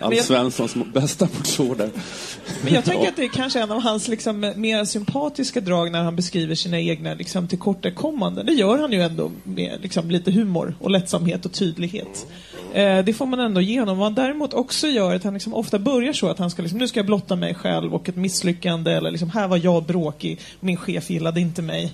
[SPEAKER 5] Alf
[SPEAKER 6] jag-
[SPEAKER 5] Svenssons bästa motioner.
[SPEAKER 6] Men jag tänker att det är kanske en av hans liksom, mer sympatiska drag när han beskriver sina egna liksom, tillkortakommanden. Det gör han ju ändå med liksom, lite humor och lättsamhet och tydlighet. Eh, det får man ändå ge honom. Vad han däremot också gör är att han liksom ofta börjar så att han ska liksom, nu ska jag blotta mig själv och ett misslyckande eller liksom, här var jag bråkig, min chef gillade inte mig.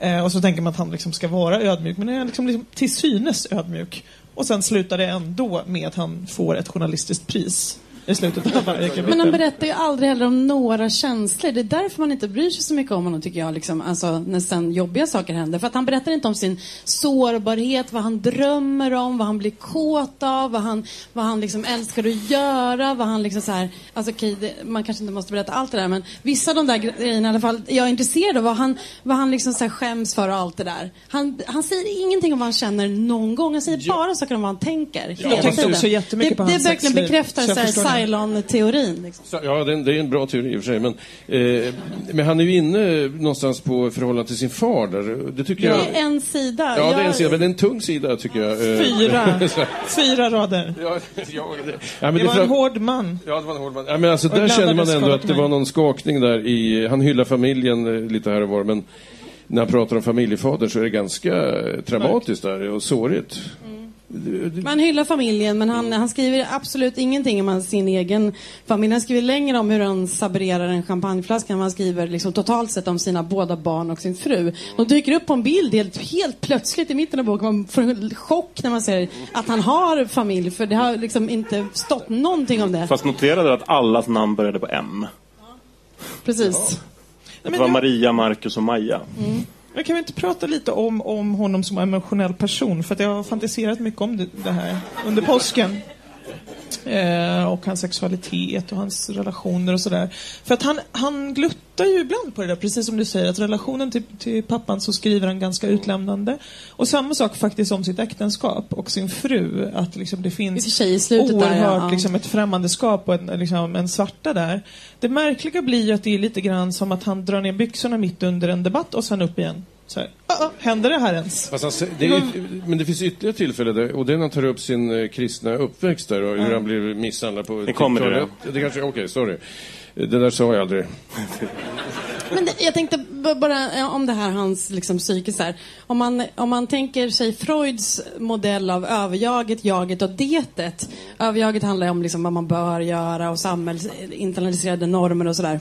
[SPEAKER 6] Eh, och så tänker man att han liksom ska vara ödmjuk, men han är liksom, liksom till synes ödmjuk. Och sen slutar det ändå med att han får ett journalistiskt pris i slutet av varje kapitel.
[SPEAKER 7] Men han berättar ju aldrig heller om några känslor. Det är därför man inte bryr sig så mycket om honom tycker jag. Liksom. Alltså, när sen jobbiga saker händer. För att han berättar inte om sin sårbarhet, vad han drömmer om, vad han blir kåt av, vad han, vad han liksom älskar att göra, vad han liksom så här... Alltså okej, det, man kanske inte måste berätta allt det där, men vissa av de där grejerna i alla fall, jag är intresserad av vad han, vad han liksom så här skäms för och allt det där. Han, han säger ingenting om vad han känner någon gång, han säger bara saker om vad han tänker. hela
[SPEAKER 6] tänkte
[SPEAKER 7] tiden.
[SPEAKER 6] också jättemycket
[SPEAKER 7] det,
[SPEAKER 6] på
[SPEAKER 7] det
[SPEAKER 6] hans
[SPEAKER 7] verkligen
[SPEAKER 6] sexliv,
[SPEAKER 7] bekräftar
[SPEAKER 6] så jag
[SPEAKER 7] så här Cylon-teorin. Liksom.
[SPEAKER 8] Så- Ja, det är, en, det är en bra teori i och för sig. Men, eh, men han är ju inne någonstans på förhållande till sin far där. Det tycker jag...
[SPEAKER 7] Det är en sida.
[SPEAKER 8] Ja, det är en
[SPEAKER 7] Jag-
[SPEAKER 8] sida, men det är en tung sida tycker jag. Eh,
[SPEAKER 6] Fyra. Fyra rader.
[SPEAKER 8] ja, ja, det, ja,
[SPEAKER 6] Det var en hård man.
[SPEAKER 8] Ja, det var en hård man. Ja, men alltså,
[SPEAKER 6] Och
[SPEAKER 8] där
[SPEAKER 6] hade
[SPEAKER 8] man ändå att det var någon skakning där i... Han hyllar familjen eh, lite här och var, men när han pratar om familjefadern så är det ganska traumatiskt där och sårigt.
[SPEAKER 7] Man hyllar familjen, men han, han skriver absolut ingenting om sin egen familj. Han skriver längre om hur han sabrerar en champagneflaska än vad han skriver liksom, totalt sett om sina båda barn och sin fru. De dyker upp på en bild helt, helt plötsligt i mitten av boken. Man får en chock när man ser att han har familj, för det har liksom inte stått någonting om det.
[SPEAKER 4] Fast noterade du att allas namn började på M?
[SPEAKER 7] Precis.
[SPEAKER 4] Det var Maria, Marcus och Maja.
[SPEAKER 6] Men kan vi inte prata lite om, om honom som emotionell person? För att jag har fantiserat mycket om det, det här under påsken. Eh, och hans sexualitet och hans relationer och sådär. För att han, han gluttar ju ibland på det där, precis som du säger, att relationen till, till pappan så skriver han ganska utlämnande. Och samma sak faktiskt om sitt äktenskap och sin fru, att liksom det finns
[SPEAKER 7] i slutet där,
[SPEAKER 6] oerhört
[SPEAKER 7] ja.
[SPEAKER 6] liksom ett främmandeskap och en, liksom, en svarta där. Det märkliga blir ju att det är lite grann som att han drar ner byxorna mitt under en debatt och sen upp igen. Så här, "Ah, ah, händer det här ens?
[SPEAKER 8] Fast han, sä- det är, men det finns ytterligare tillfälle där, och det är när han tar upp sin eh, kristna uppväxt där och hur han blir misshandlad på...
[SPEAKER 4] Det kommer det.
[SPEAKER 8] toalett. det kanske, Okej, sorry. Det där sa jag aldrig.
[SPEAKER 7] Men det, jag tänkte bara om det här hans liksom, psyke. Så här. Om, man, om man tänker sig Freuds modell av överjaget, jaget och detet. Överjaget handlar ju om liksom, vad man bör göra och samhällsinternaliserade normer och sådär.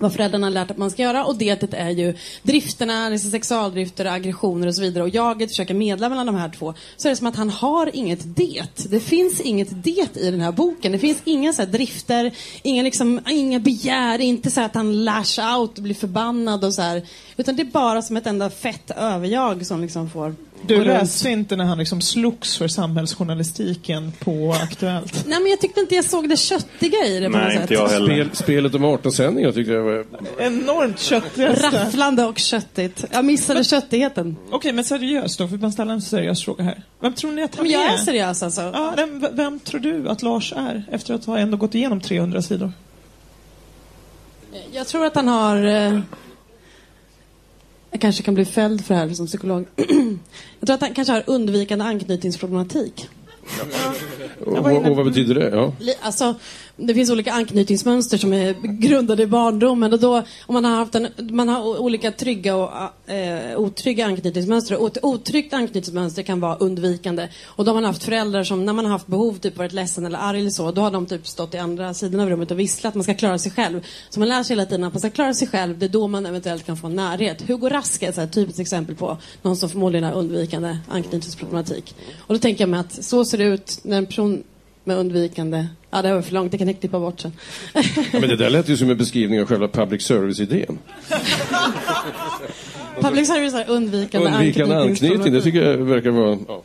[SPEAKER 7] Vad föräldrarna har lärt att man ska göra. Och detet är ju drifterna, liksom sexualdrifter, aggressioner och så vidare. Och jaget försöker medla mellan de här två. Så är det som att han har inget det. Det finns inget det i den här boken. Det finns inga så här drifter, inga, liksom, inga begär, inte så här att han lash out och blir förbannad och så här. Utan det är bara som ett enda fett överjag som liksom får...
[SPEAKER 6] Du läste inte när han liksom slogs för samhällsjournalistiken på Aktuellt?
[SPEAKER 7] Nej men jag tyckte inte jag såg det köttiga i det på något sätt.
[SPEAKER 8] Spel, spelet om 18-sändningar tyckte jag var...
[SPEAKER 6] Enormt köttlästa.
[SPEAKER 7] Rafflande och köttigt. Jag missade köttigheten.
[SPEAKER 6] Okej, men seriöst då, för man ställer en seriös fråga här. Vem tror ni att han
[SPEAKER 7] Men jag
[SPEAKER 6] är?
[SPEAKER 7] är seriös alltså.
[SPEAKER 6] Ja, vem, vem tror du att Lars är, efter att ha ändå gått igenom 300 sidor?
[SPEAKER 7] Jag tror att han har... Jag kanske kan bli fälld för det här som psykolog. jag tror att han kanske har undvikande anknytningsproblematik.
[SPEAKER 8] Och, och, och vad betyder det? Ja.
[SPEAKER 7] Alltså, det finns olika anknytningsmönster som är grundade i barndomen. Och då, om man har haft en, man har olika trygga och eh, otrygga anknytningsmönster. Och ett otryggt anknytningsmönster kan vara undvikande. Och då har man haft föräldrar som, när man har haft behov, typ varit ledsen eller arg eller så, då har de typ stått i andra sidan av rummet och visslat att man ska klara sig själv. Så man lär sig hela tiden att man ska klara sig själv. Det är då man eventuellt kan få närhet. Hugo Rask är ett typiskt exempel på någon som förmodligen har undvikande anknytningsproblematik. Och då tänker jag mig att så ser det ut när en person med undvikande... Ja, det var för långt. Det kan jag klippa bort sen.
[SPEAKER 8] Ja, men det där lät ju som en beskrivning av själva public service-idén.
[SPEAKER 7] Public service har undvikande,
[SPEAKER 8] Undvikande anknytning, det tycker jag verkar vara... Ja.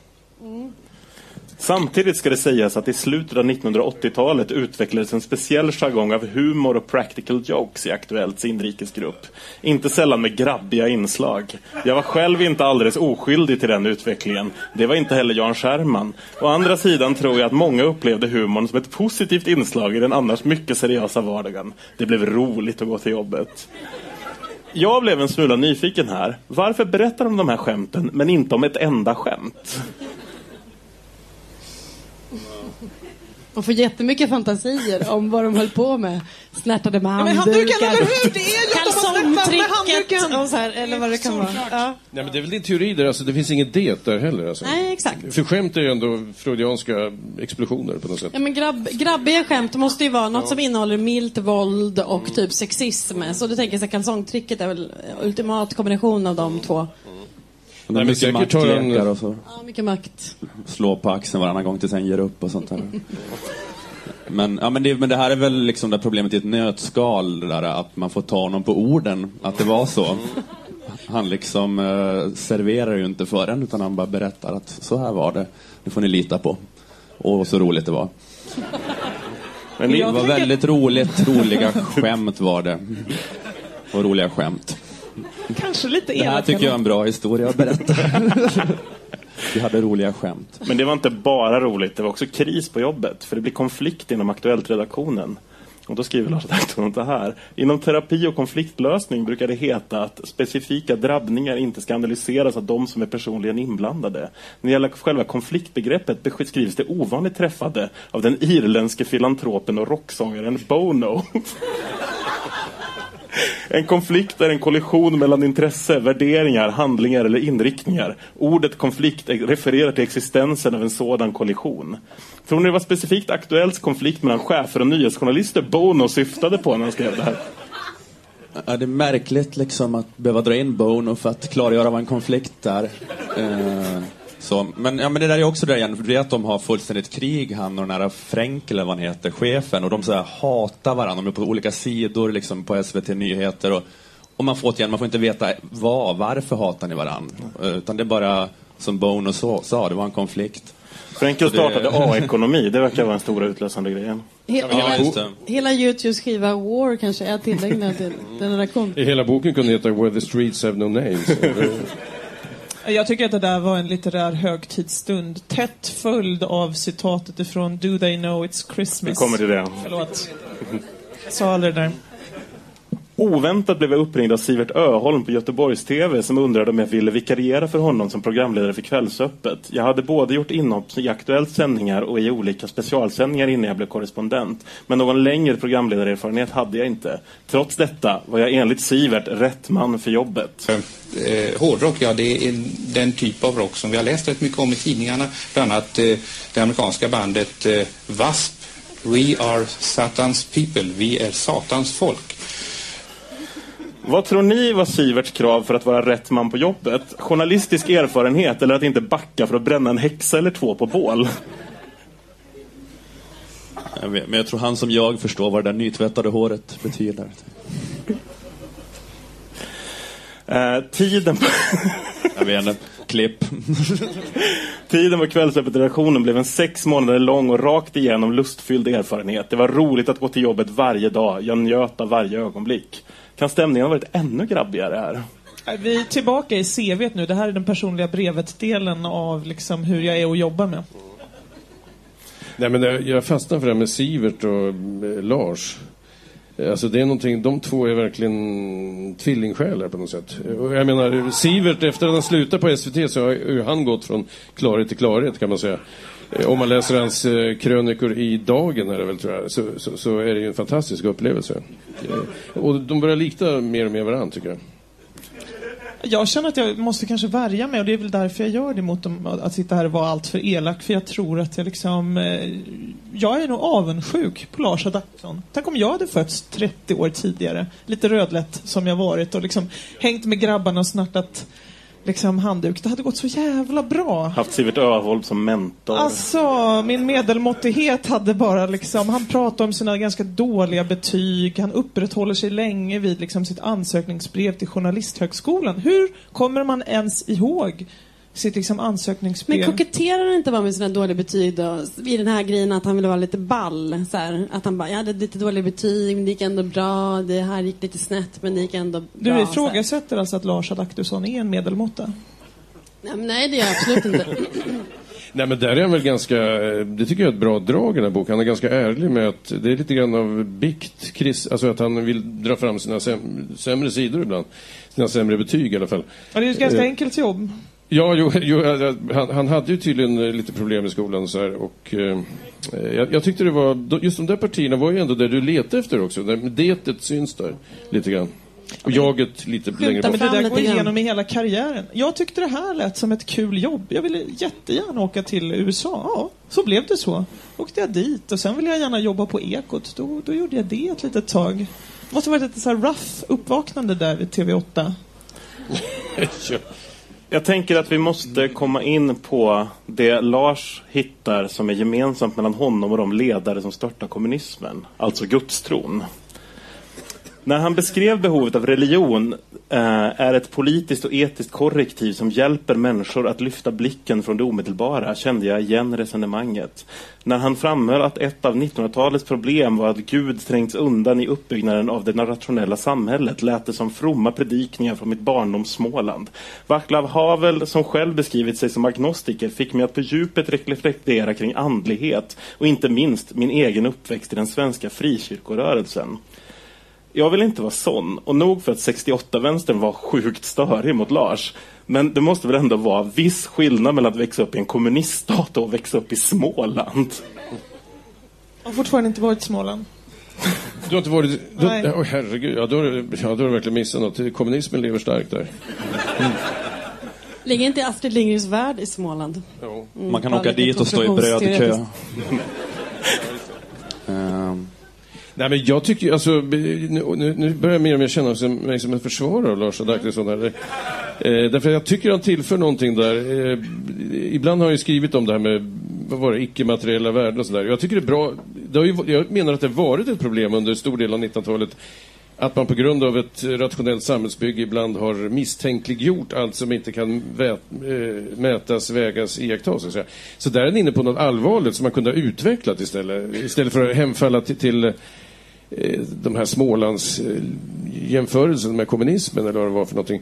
[SPEAKER 4] Samtidigt ska det sägas att i slutet av 1980-talet utvecklades en speciell jargong av humor och practical jokes i Aktuellts inrikesgrupp. Inte sällan med grabbiga inslag. Jag var själv inte alldeles oskyldig till den utvecklingen. Det var inte heller Jan Scherman. Å andra sidan tror jag att många upplevde humorn som ett positivt inslag i den annars mycket seriösa vardagen. Det blev roligt att gå till jobbet. Jag blev en smula nyfiken här. Varför berättar de de här skämten, men inte om ett enda skämt?
[SPEAKER 7] Man får jättemycket fantasier om vad de höll på med. Snärtade med
[SPEAKER 6] men
[SPEAKER 7] handdukar.
[SPEAKER 6] handdukar, eller hur? Det är ju.
[SPEAKER 7] Och så här, eller vad det kan vara. Ja.
[SPEAKER 8] Nej, men det är väl din teori där, alltså, det finns inget det där heller. Alltså.
[SPEAKER 7] Nej, exakt.
[SPEAKER 8] För skämt är ju ändå freudianska explosioner på något sätt.
[SPEAKER 7] Ja, men grabb, grabbiga skämt måste ju vara något som innehåller milt våld och typ sexism. Så du tänker jag så här, kalsongtricket är väl ultimat kombination av de två.
[SPEAKER 5] De
[SPEAKER 8] Nej, men
[SPEAKER 5] mycket
[SPEAKER 8] säkert har han-
[SPEAKER 5] maktlekar och så.
[SPEAKER 7] Ja, mycket makt.
[SPEAKER 5] Slå på axeln varannan gång tills en ger upp och sånt där. Men, ja, men, det, men det här är väl liksom det problemet i ett nötskal, där att man får ta honom på orden, att det var så. Han liksom eh, serverar ju inte för en, utan han bara berättar att så här var det, det får ni lita på. Och så roligt det var.
[SPEAKER 4] Men
[SPEAKER 5] Det var väldigt roligt, roliga skämt var det. Och roliga skämt.
[SPEAKER 6] Kanske lite
[SPEAKER 5] Det här tycker jag är en bra historia att berätta. Vi hade roliga skämt.
[SPEAKER 4] Men det var inte bara roligt, det var också kris på jobbet. För det blir konflikt inom Aktuellt-redaktionen. Och då skriver Lars Adaktusson det här. Inom terapi och konfliktlösning brukar det heta att specifika drabbningar inte ska analyseras av de som är personligen inblandade. När det gäller själva konfliktbegreppet beskrivs det ovanligt träffande av den irländske filantropen och rocksångaren Bono. En konflikt är en kollision mellan intresse, värderingar, handlingar eller inriktningar. Ordet konflikt refererar till existensen av en sådan kollision. Tror ni det var specifikt Aktuellts konflikt mellan chefer och nyhetsjournalister Bono syftade på när han skrev det här?
[SPEAKER 5] Ja, det är märkligt liksom att behöva dra in Bono för att klargöra vad en konflikt är. Eh, så. Men, ja, men det där är också det igen, för du vet att de har fullständigt krig, han och den här Frenkel, eller vad han heter, chefen, och de så här hatar varandra, de är på olika sidor liksom på SVT Nyheter och Och man får återigen, man får inte veta vad, varför hatar ni varandra? Utan det är bara, som Bono så- sa, det var en konflikt.
[SPEAKER 4] Frenkel startade A-ekonomi, det verkar vara den stora utlösande grejen.
[SPEAKER 7] He-
[SPEAKER 5] Ja,
[SPEAKER 7] hela,
[SPEAKER 5] det.
[SPEAKER 7] hela Youtubes skiva War kanske är tillägnad till den redaktion.
[SPEAKER 8] Hela boken kunde heta Where the streets have no names.
[SPEAKER 6] Jag tycker att det där var en litterär högtidsstund. Tätt följd av citatet ifrån Do they know it's Christmas?
[SPEAKER 4] Vi kommer till det.
[SPEAKER 6] Förlåt. Jag sa aldrig det där.
[SPEAKER 4] Oväntat blev jag uppringd av Sivert Öholm på Göteborgs-TV som undrade om jag ville vikariera för honom som programledare för Kvällsöppet. Jag hade både gjort inhopp i Aktuellt sändningar och i olika specialsändningar innan jag blev korrespondent. Men någon längre programledarerfarenhet hade jag inte. Trots detta var jag enligt Sivert rätt man för jobbet.
[SPEAKER 11] Eh, hårdrock, ja det är den typ av rock som vi har läst rätt mycket om i tidningarna. Bland annat eh, det amerikanska bandet eh, W.A.S.P. We are Satans people, vi är Satans folk.
[SPEAKER 4] Vad tror ni var Siverts krav för att vara rätt man på jobbet? Journalistisk erfarenhet eller att inte backa för att bränna en häxa eller två på bål?
[SPEAKER 5] Jag vet, men jag tror han som jag förstår vad det där nytvättade håret betyder.
[SPEAKER 4] Eh, tiden på...
[SPEAKER 5] Jag vet inte. Klipp.
[SPEAKER 4] Tiden på Kvällsöppet-redaktionen blev en sex månader lång och rakt igenom lustfylld erfarenhet. Det var roligt att gå till jobbet varje dag. Jag njöt av varje ögonblick. Kan stämningen ha varit ännu grabbigare här?
[SPEAKER 6] Vi är tillbaka i CV nu. Det här är den personliga brevet-delen av liksom hur jag är att jobba med.
[SPEAKER 8] Nej, men jag, jag fastnar för det här med Sivert och eh, Lars. Alltså det är någonting, de två är verkligen tvillingsjälar på något sätt. Och jag menar, Sivert, efter att han slutade på SVT så har han gått från klarhet till klarhet kan man säga. Eh, om man läser hans eh, krönikor i Dagen är det väl tror jag, så, så, så är det ju en fantastisk upplevelse. Eh, och de börjar likna mer och mer varandra tycker jag.
[SPEAKER 6] Jag känner att jag måste kanske värja mig och det är väl därför jag gör det mot dem, att sitta här och vara allt för elak. För jag tror att jag liksom... Jag är nog avundsjuk på Lars Adaktusson. Tänk om jag hade fötts 30 år tidigare, lite rödlätt som jag varit och liksom hängt med grabbarna och snartat liksom handduk. Det hade gått så jävla bra.
[SPEAKER 4] Haft Sivert Öholm som mentor.
[SPEAKER 6] Alltså, min medelmåttighet hade bara liksom, han pratar om sina ganska dåliga betyg, han upprätthåller sig länge vid liksom sitt ansökningsbrev till Journalisthögskolan. Hur kommer man ens ihåg sitt liksom ansökningsbrev?
[SPEAKER 7] Men koketterar han inte bara med sina dåliga betyg då? I den här grejen att han ville vara lite ball. Så här, att han bara, jag hade lite dåliga betyg, men det gick ändå bra. Det här gick lite snett, men det gick ändå bra.
[SPEAKER 6] Du ifrågasätter alltså att Lars Adaktusson är en medelmåtta?
[SPEAKER 7] Nej, men nej, det gör jag absolut inte.
[SPEAKER 8] Nej men där är han väl ganska, det tycker jag är ett bra drag i den här boken. Han är ganska ärlig med att det är lite grann av bikt, Chris, alltså att han vill dra fram sina säm, sämre sidor ibland. Sina sämre betyg i alla fall.
[SPEAKER 6] Ja, det är ju ett ganska
[SPEAKER 8] Eh,
[SPEAKER 6] enkelt jobb.
[SPEAKER 8] Ja, jo, jo, han, han hade ju tydligen eh, lite problem i skolan så här, och eh, jag, jag tyckte det var, just de där partierna var ju ändå där du letade efter också. Där detet syns där lite grann. Och jaget lite längre
[SPEAKER 6] Ja,
[SPEAKER 8] bort.
[SPEAKER 6] men det där går igenom i hela karriären. Jag tyckte det här lät som ett kul jobb. Jag ville jättegärna åka till USA. Ja, så blev det så. Åkte jag dit och sen ville jag gärna jobba på Ekot. Då, då gjorde jag det ett litet tag. Det måste ha varit ett så här rough uppvaknande där vid TV8.
[SPEAKER 4] Jag tänker att vi måste komma in på det Lars hittar som är gemensamt mellan honom och de ledare som störtar kommunismen, alltså gudstron. När han beskrev behovet av religion eh, är ett politiskt och etiskt korrektiv som hjälper människor att lyfta blicken från det omedelbara kände jag igen resonemanget. När han framhöll att ett av 1900-talets problem var att Gud trängts undan i uppbyggnaden av det rationella samhället lät det som fromma predikningar från mitt barndoms Småland. Vaclav Havel, som själv beskrivit sig som agnostiker, fick mig att på djupet reflektera kring andlighet och inte minst min egen uppväxt i den svenska frikyrkorörelsen. Jag vill inte vara sån, och nog för att 68-vänstern var sjukt störig mot Lars. Men det måste väl ändå vara viss skillnad mellan att växa upp i en kommuniststat och växa upp i Småland.
[SPEAKER 6] Jag har fortfarande inte varit i Småland.
[SPEAKER 8] Du har inte varit... Du,
[SPEAKER 6] Nej.
[SPEAKER 8] oh, herregud, ja, då, ja, då har du verkligen missat något. Kommunismen lever starkt där.
[SPEAKER 7] Ligger inte Astrid Lindgrens Värld i Småland?
[SPEAKER 8] Jo.
[SPEAKER 7] Mm,
[SPEAKER 5] Man kan åka dit och stå i brödkö.
[SPEAKER 8] Nej, men jag tycker alltså, nu, nu börjar jag mer och mer känna mig som en försvarare av Lars Adaktusson. Eh, därför jag tycker han tillför någonting där. Eh, ibland har jag ju skrivit om det här med vad var det, icke-materiella värden och sådär. Jag tycker det är bra. Det har ju, jag menar att det har varit ett problem under stor del av 1900-talet att man på grund av ett rationellt samhällsbygge ibland har misstänkliggjort allt som inte kan vä- eh, mätas, vägas, iakttas. Så, så där är ni inne på något allvarligt som man kunde ha utvecklat istället. Istället för att hemfalla till, till de här Smålands eh, jämförelsen med kommunismen eller vad det var för någonting.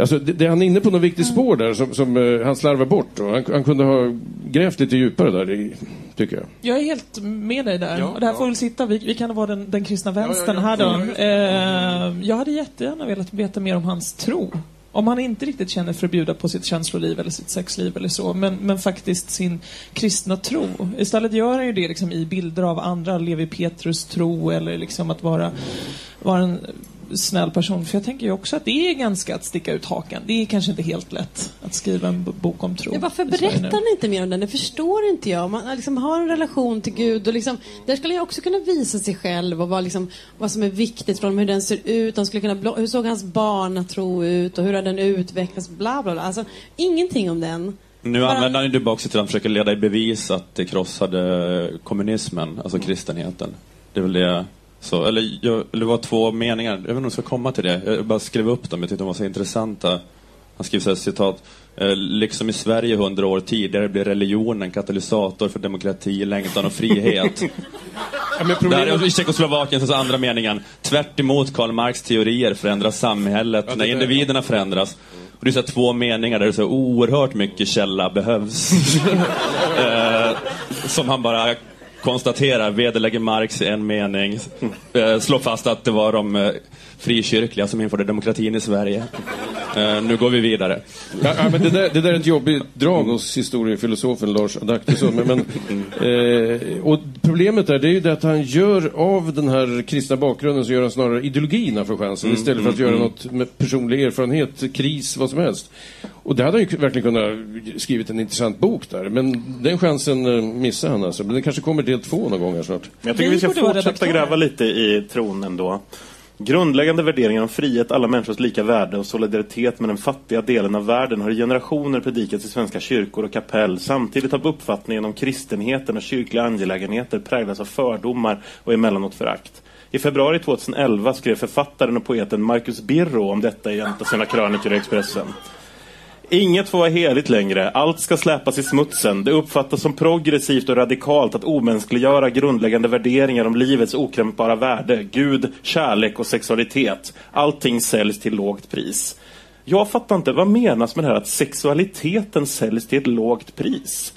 [SPEAKER 8] Alltså, det, det han är inne på något viktigt spår där som, som eh, han slarvar bort. Och han, han kunde ha grävt lite djupare där, i, tycker jag.
[SPEAKER 6] Jag är helt med dig där.
[SPEAKER 8] Ja,
[SPEAKER 6] och det här får väl sitta, vi, vi kan vara den, den kristna vänstern här då. Eh, jag hade jättegärna velat veta mer om hans tro. Om han inte riktigt känner för att bjuda på sitt känsloliv eller sitt sexliv eller så, men, men faktiskt sin kristna tro. Istället gör han ju det liksom i bilder av andra, Levi Petrus tro eller liksom att vara, vara en snäll person. För jag tänker ju också att det är ganska att sticka ut hakan. Det är kanske inte helt lätt att skriva en bok om tro.
[SPEAKER 7] Ja, varför berättar han inte mer om den? Det förstår inte jag. Man liksom har en relation till Gud och liksom, där skulle jag också kunna visa sig själv och vad, liksom, vad som är viktigt för honom, hur den ser ut. Han skulle kunna hur såg hans barnatro ut och hur har den utvecklats? Bla, bla, bla. Alltså, ingenting om den.
[SPEAKER 5] Nu
[SPEAKER 7] Bara-
[SPEAKER 5] använder han ju också till att försöka leda i bevis att det krossade kommunismen, alltså kristenheten. Det är väl det. Så, eller, jag, det var två meningar, jag vet inte om jag ska komma till det. Jag bara skrev upp dem, jag tyckte de var så intressanta. Han skriver så här, citat. "Eh, Liksom i Sverige hundra år tidigare blir religionen katalysator för demokrati, längtan och frihet.
[SPEAKER 8] Ja, men
[SPEAKER 5] Där
[SPEAKER 8] problemet...
[SPEAKER 5] i Tjeckoslovakien, så andra meningen. Tvärt emot Karl Marx teorier förändras samhället när individerna förändras. Och det är så två meningar där det är så oerhört mycket källa behövs. eh, som han bara konstaterar, vederlägger Marx i en mening. Eh, slår fast att det var de eh, frikyrkliga som införde demokratin i Sverige. Eh, nu går vi vidare.
[SPEAKER 8] Ja, men det, där, det där är ett jobbigt drag hos historiefilosofen Lars Adaktusson. Men, men, eh, och problemet är, det är ju det att han gör av den här kristna bakgrunden så gör han snarare ideologin för chansen istället för att göra något med personlig erfarenhet, kris, vad som helst. Och det hade han ju verkligen kunnat skrivit en intressant bok där. Men den chansen eh, missar han alltså. Men det kanske kommer del två någon gång här snart.
[SPEAKER 4] Jag tycker vi ska fortsätta gräva lite i tron ändå. Grundläggande värderingar om frihet, alla människors lika värde och solidaritet med den fattiga delen av världen har i generationer predikats i svenska kyrkor och kapell. Samtidigt har uppfattningen om kristenheten och kyrkliga angelägenheter präglats av fördomar och emellanåt förakt. I februari 2011 skrev författaren och poeten Marcus Birro om detta i en av sina krönikor i Expressen. Inget får vara heligt längre. Allt ska släpas i smutsen. Det uppfattas som progressivt och radikalt att omänskliggöra grundläggande värderingar om livets okränkbara värde, Gud, kärlek och sexualitet. Allting säljs till lågt pris. Jag fattar inte, vad menas med det här att sexualiteten säljs till ett lågt pris?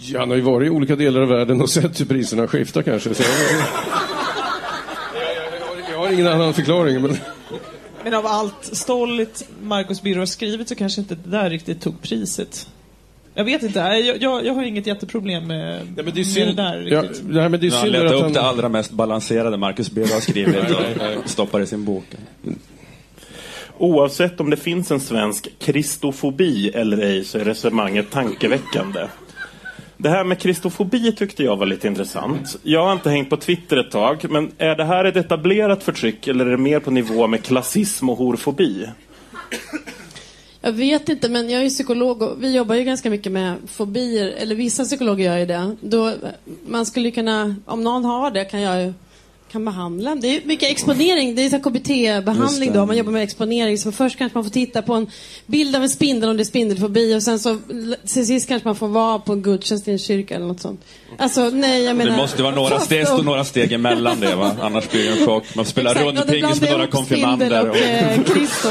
[SPEAKER 8] Ja, han har ju varit i olika delar av världen och sett hur priserna skiftar kanske. Så jag, jag, jag har ingen annan förklaring. Men...
[SPEAKER 6] Men av allt stolligt Marcus Birro har skrivit så kanske inte det där riktigt tog priset. Jag vet inte, jag, jag, jag har inget jätteproblem med,
[SPEAKER 8] Ja, men det är
[SPEAKER 6] med
[SPEAKER 8] synd,
[SPEAKER 6] det där
[SPEAKER 8] ja,
[SPEAKER 6] riktigt.
[SPEAKER 8] nej, men det är
[SPEAKER 5] Han
[SPEAKER 8] synd
[SPEAKER 5] letar
[SPEAKER 8] att
[SPEAKER 5] upp
[SPEAKER 8] han...
[SPEAKER 5] det allra mest balanserade Marcus Birro har skrivit och stoppar i sin bok.
[SPEAKER 4] Oavsett om det finns en svensk kristofobi eller ej så är resonemanget tankeväckande. Det här med kristofobi tyckte jag var lite intressant. Jag har inte hängt på Twitter ett tag, men är det här ett etablerat förtryck eller är det mer på nivå med klassism och horfobi?
[SPEAKER 7] Jag vet inte, men jag är ju psykolog och vi jobbar ju ganska mycket med fobier, eller vissa psykologer gör ju det. Då, man skulle kunna, om någon har det kan jag ju kan behandla. Det är mycket exponering, det är KBT-behandling då, man jobbar med exponering. Så först kanske man får titta på en bild av en spindel om det är spindelfobi och sen så till sist kanske man får vara på en gudstjänst i en kyrka eller något sånt. Alltså nej, jag menar...
[SPEAKER 5] Det måste vara några steg, stå några steg emellan det va? Annars blir det en chock. Man spelar
[SPEAKER 7] och
[SPEAKER 5] rundpingis med några konfirmander
[SPEAKER 7] och
[SPEAKER 5] och
[SPEAKER 7] eh, Kristo.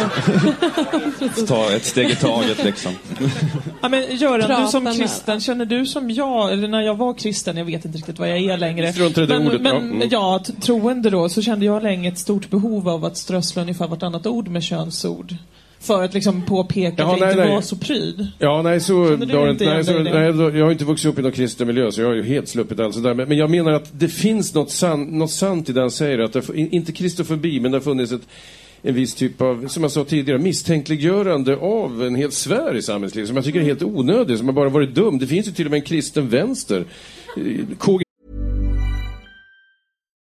[SPEAKER 5] ta ett steg i taget liksom.
[SPEAKER 6] Ja, men Göran,
[SPEAKER 7] Prata
[SPEAKER 6] du som kristen, känner du som jag, eller när jag var kristen, jag vet inte riktigt vad jag är längre.
[SPEAKER 8] Strunt i det
[SPEAKER 6] men
[SPEAKER 8] ordet, ja.
[SPEAKER 6] men
[SPEAKER 8] Mm.
[SPEAKER 6] ja, troende då, så kände jag länge ett stort behov av att strössla ungefär vartannat ord med könsord. För att liksom påpeka
[SPEAKER 8] Jaha,
[SPEAKER 6] att jag
[SPEAKER 8] nej,
[SPEAKER 6] inte
[SPEAKER 8] nej.
[SPEAKER 6] var så pryd.
[SPEAKER 8] Ja, nej, så,
[SPEAKER 6] igen
[SPEAKER 8] nej, så
[SPEAKER 6] det?
[SPEAKER 8] nej, jag har inte vuxit upp i någon kristen miljö, så jag har ju helt sluppit allt sådär. Men, men jag menar att det finns något, san, något sant i det han säger. Att det, inte kristofobi, men det har funnits ett, en viss typ av, som jag sa tidigare, misstänkliggörande av en hel sfär i samhällslivet som jag tycker är helt onödig, som har bara varit dum. Det finns ju till och med en kristen vänster. Eh, KG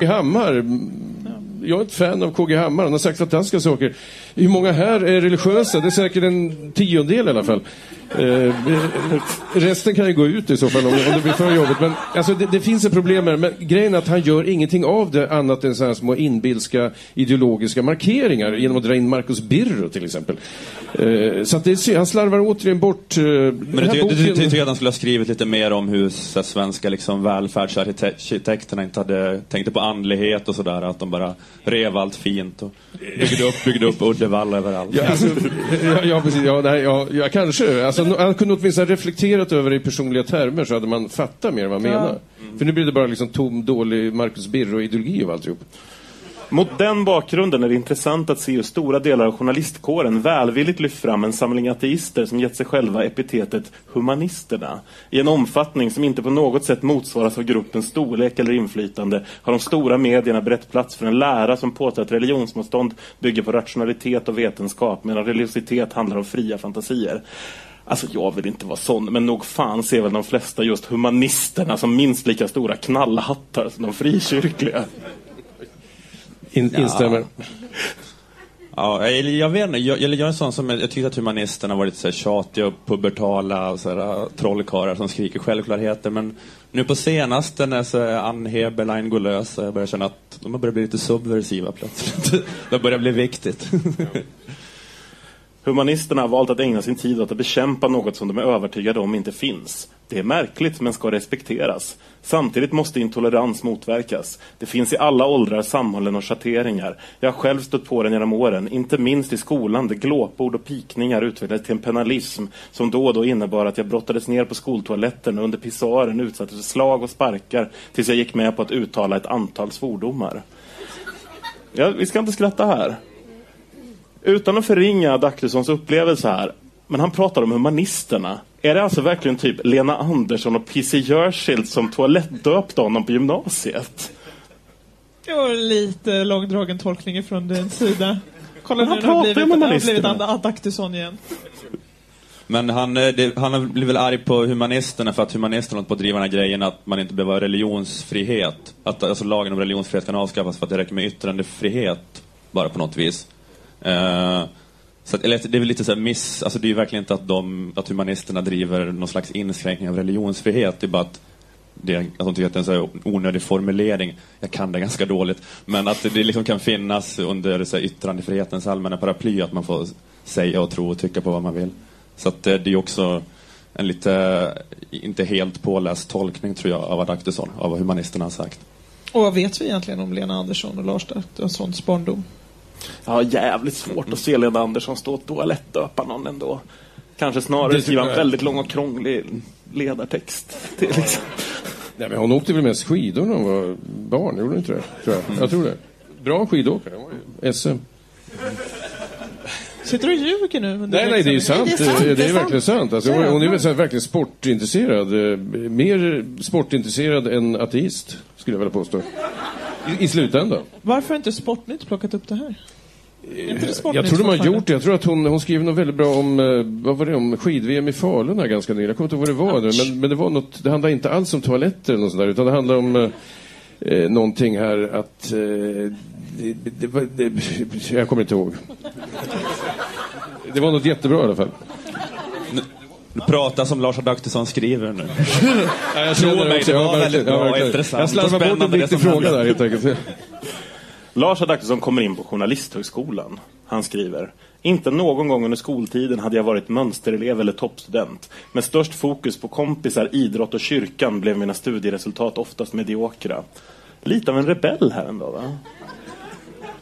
[SPEAKER 8] KG Hammar. Jag är ett fan av KG Hammar. Han har sagt fantastiska saker. Hur många här är religiösa? Det är säkert en tiondel i alla fall. Eh, resten kan ju gå ut i så fall om, om det blir för jobbigt. Men alltså, det, det finns ett problem med det. Men grejen är att han gör ingenting av det annat än så här små inbilska ideologiska markeringar genom att dra in Marcus Birro till exempel. Eh, så att det, han slarvar återigen bort... Eh,
[SPEAKER 5] Men du, ty- du, du, tycker att han skulle ha skrivit lite mer om hur så svenska liksom, välfärdsarkitekterna inte hade tänkte på andlighet och sådär, att de bara rev allt fint och byggde upp, byggde upp Uddevalla överallt.
[SPEAKER 8] Ja, alltså, ja, ja, precis. Ja, nej, ja, ja, kanske. Alltså, no- han kunde åtminstone ha reflekterat över det i personliga termer så hade man fattat mer vad han
[SPEAKER 4] Ja.
[SPEAKER 8] menar. För nu blir det bara liksom tom, dålig Marcus Birro-ideologi av alltihop.
[SPEAKER 4] Mot den bakgrunden är det intressant att se hur stora delar av journalistkåren välvilligt lyft fram en samling ateister som gett sig själva epitetet humanisterna. I en omfattning som inte på något sätt motsvaras av gruppens storlek eller inflytande har de stora medierna berett plats för en lära som påstår att religionsmotstånd bygger på rationalitet och vetenskap medan religiositet handlar om fria fantasier. Alltså jag vill inte vara sån, men nog fan ser väl de flesta just humanisterna som minst lika stora knallhattar som de frikyrkliga.
[SPEAKER 8] In, instämmer.
[SPEAKER 5] Ja, eller jag vet inte, jag, jag är en sån som, jag tycker att humanisterna har varit så här tjatiga och pubertala och så här, trollkarlar som skriker självklarheter. Men nu på senaste när så här, Ann Heberlein går lös så jag börjar känna att de har börjat bli lite subversiva plötsligt. det börjar bli viktigt.
[SPEAKER 4] Humanisterna har valt att ägna sin tid åt att bekämpa något som de är övertygade om inte finns. Det är märkligt men ska respekteras. Samtidigt måste intolerans motverkas. Det finns i alla åldrar, samhällen och schatteringar. Jag har själv stött på den genom åren, inte minst i skolan där glåpord och pikningar utvecklades till en penalism som då och då innebar att jag brottades ner på skoltoaletten och under pissoaren utsattes för slag och sparkar tills jag gick med på att uttala ett antal svordomar. Ja, vi ska inte skratta här. Utan att förringa Adaktussons upplevelse här, men han pratar om humanisterna. Är det alltså verkligen typ Lena Andersson och P.C. Jersild som toalettdöpte honom på gymnasiet?
[SPEAKER 6] Det var lite långdragen tolkning från din sida. Kolla
[SPEAKER 4] Men
[SPEAKER 6] nu,
[SPEAKER 4] han pratar ju om
[SPEAKER 6] det har blivit
[SPEAKER 4] humanisterna.
[SPEAKER 6] Adaktusson igen.
[SPEAKER 5] Men han, eh, det, han blivit väl arg på humanisterna för att humanisterna håller på att driva den här grejen att man inte behöver ha religionsfrihet. Att alltså, lagen om religionsfrihet kan avskaffas för att det räcker med yttrandefrihet bara på något vis. Eh, så att, eller, det är väl lite så här miss, alltså det är ju verkligen inte att, de, att humanisterna driver någon slags inskränkning av religionsfrihet. Det är bara att, det, att de tycker att det är en så här onödig formulering. Jag kan det ganska dåligt. Men att det liksom kan finnas under så här, yttrandefrihetens allmänna paraply att man får säga och tro och tycka på vad man vill. Så att eh, det är ju också en lite, inte helt påläst tolkning tror jag av Adaktusson, av vad humanisterna har sagt.
[SPEAKER 6] Och vad vet vi egentligen om Lena Andersson och Lars Adaktussons barndom?
[SPEAKER 4] Har jävligt svårt att se Lena Andersson stå och toalettdöpa någon ändå. Kanske snarare
[SPEAKER 8] Det
[SPEAKER 4] skriva en väldigt lång och krånglig ledartext. Till, liksom.
[SPEAKER 8] Nej, men hon åkte väl mest skidor när hon var barn, gjorde hon inte det? Tror jag. jag tror det. Bra skidåkare. Hon var ju SM.
[SPEAKER 6] Sitter du och ljuger nu?
[SPEAKER 8] Nej, nej, det är ju
[SPEAKER 6] liksom-
[SPEAKER 8] sant. Det är, verkligen sant. Alltså, hon, hon är väl så här, verkligen sportintresserad. eh, Mer sportintresserad än ateist, skulle jag vilja påstå. I, i slutändan.
[SPEAKER 6] Varför har inte Sportnytt plockat upp det här? Är inte det Sportnytt
[SPEAKER 8] Jag tror de har gjort det. Jag tror att hon, hon skrev något väldigt bra om, eh, vad var det, om skid-VM i Falun här ganska nyligen. Jag kommer inte ihåg vad det var nu, men, men det var något, det handlar inte alls om toaletter eller något sånt där, utan det handlar om eh, eh, någonting här att, eh, det, det, det, jag kommer inte ihåg. Det var något jättebra i alla fall.
[SPEAKER 5] Du pratar som Lars Adaktusson skriver nu.
[SPEAKER 8] Ja, jag
[SPEAKER 5] Tro mig, det var väldigt bra och intressant.
[SPEAKER 8] Jag slarvar
[SPEAKER 5] och
[SPEAKER 8] bort en viktig fråga där helt enkelt.
[SPEAKER 4] Lars Adaktusson kommer in på Journalisthögskolan. Han skriver inte någon gång under skoltiden hade jag varit mönsterelev eller toppstudent. Med störst fokus på kompisar, idrott och kyrkan blev mina studieresultat oftast mediokra. Lite av en rebell här ändå va?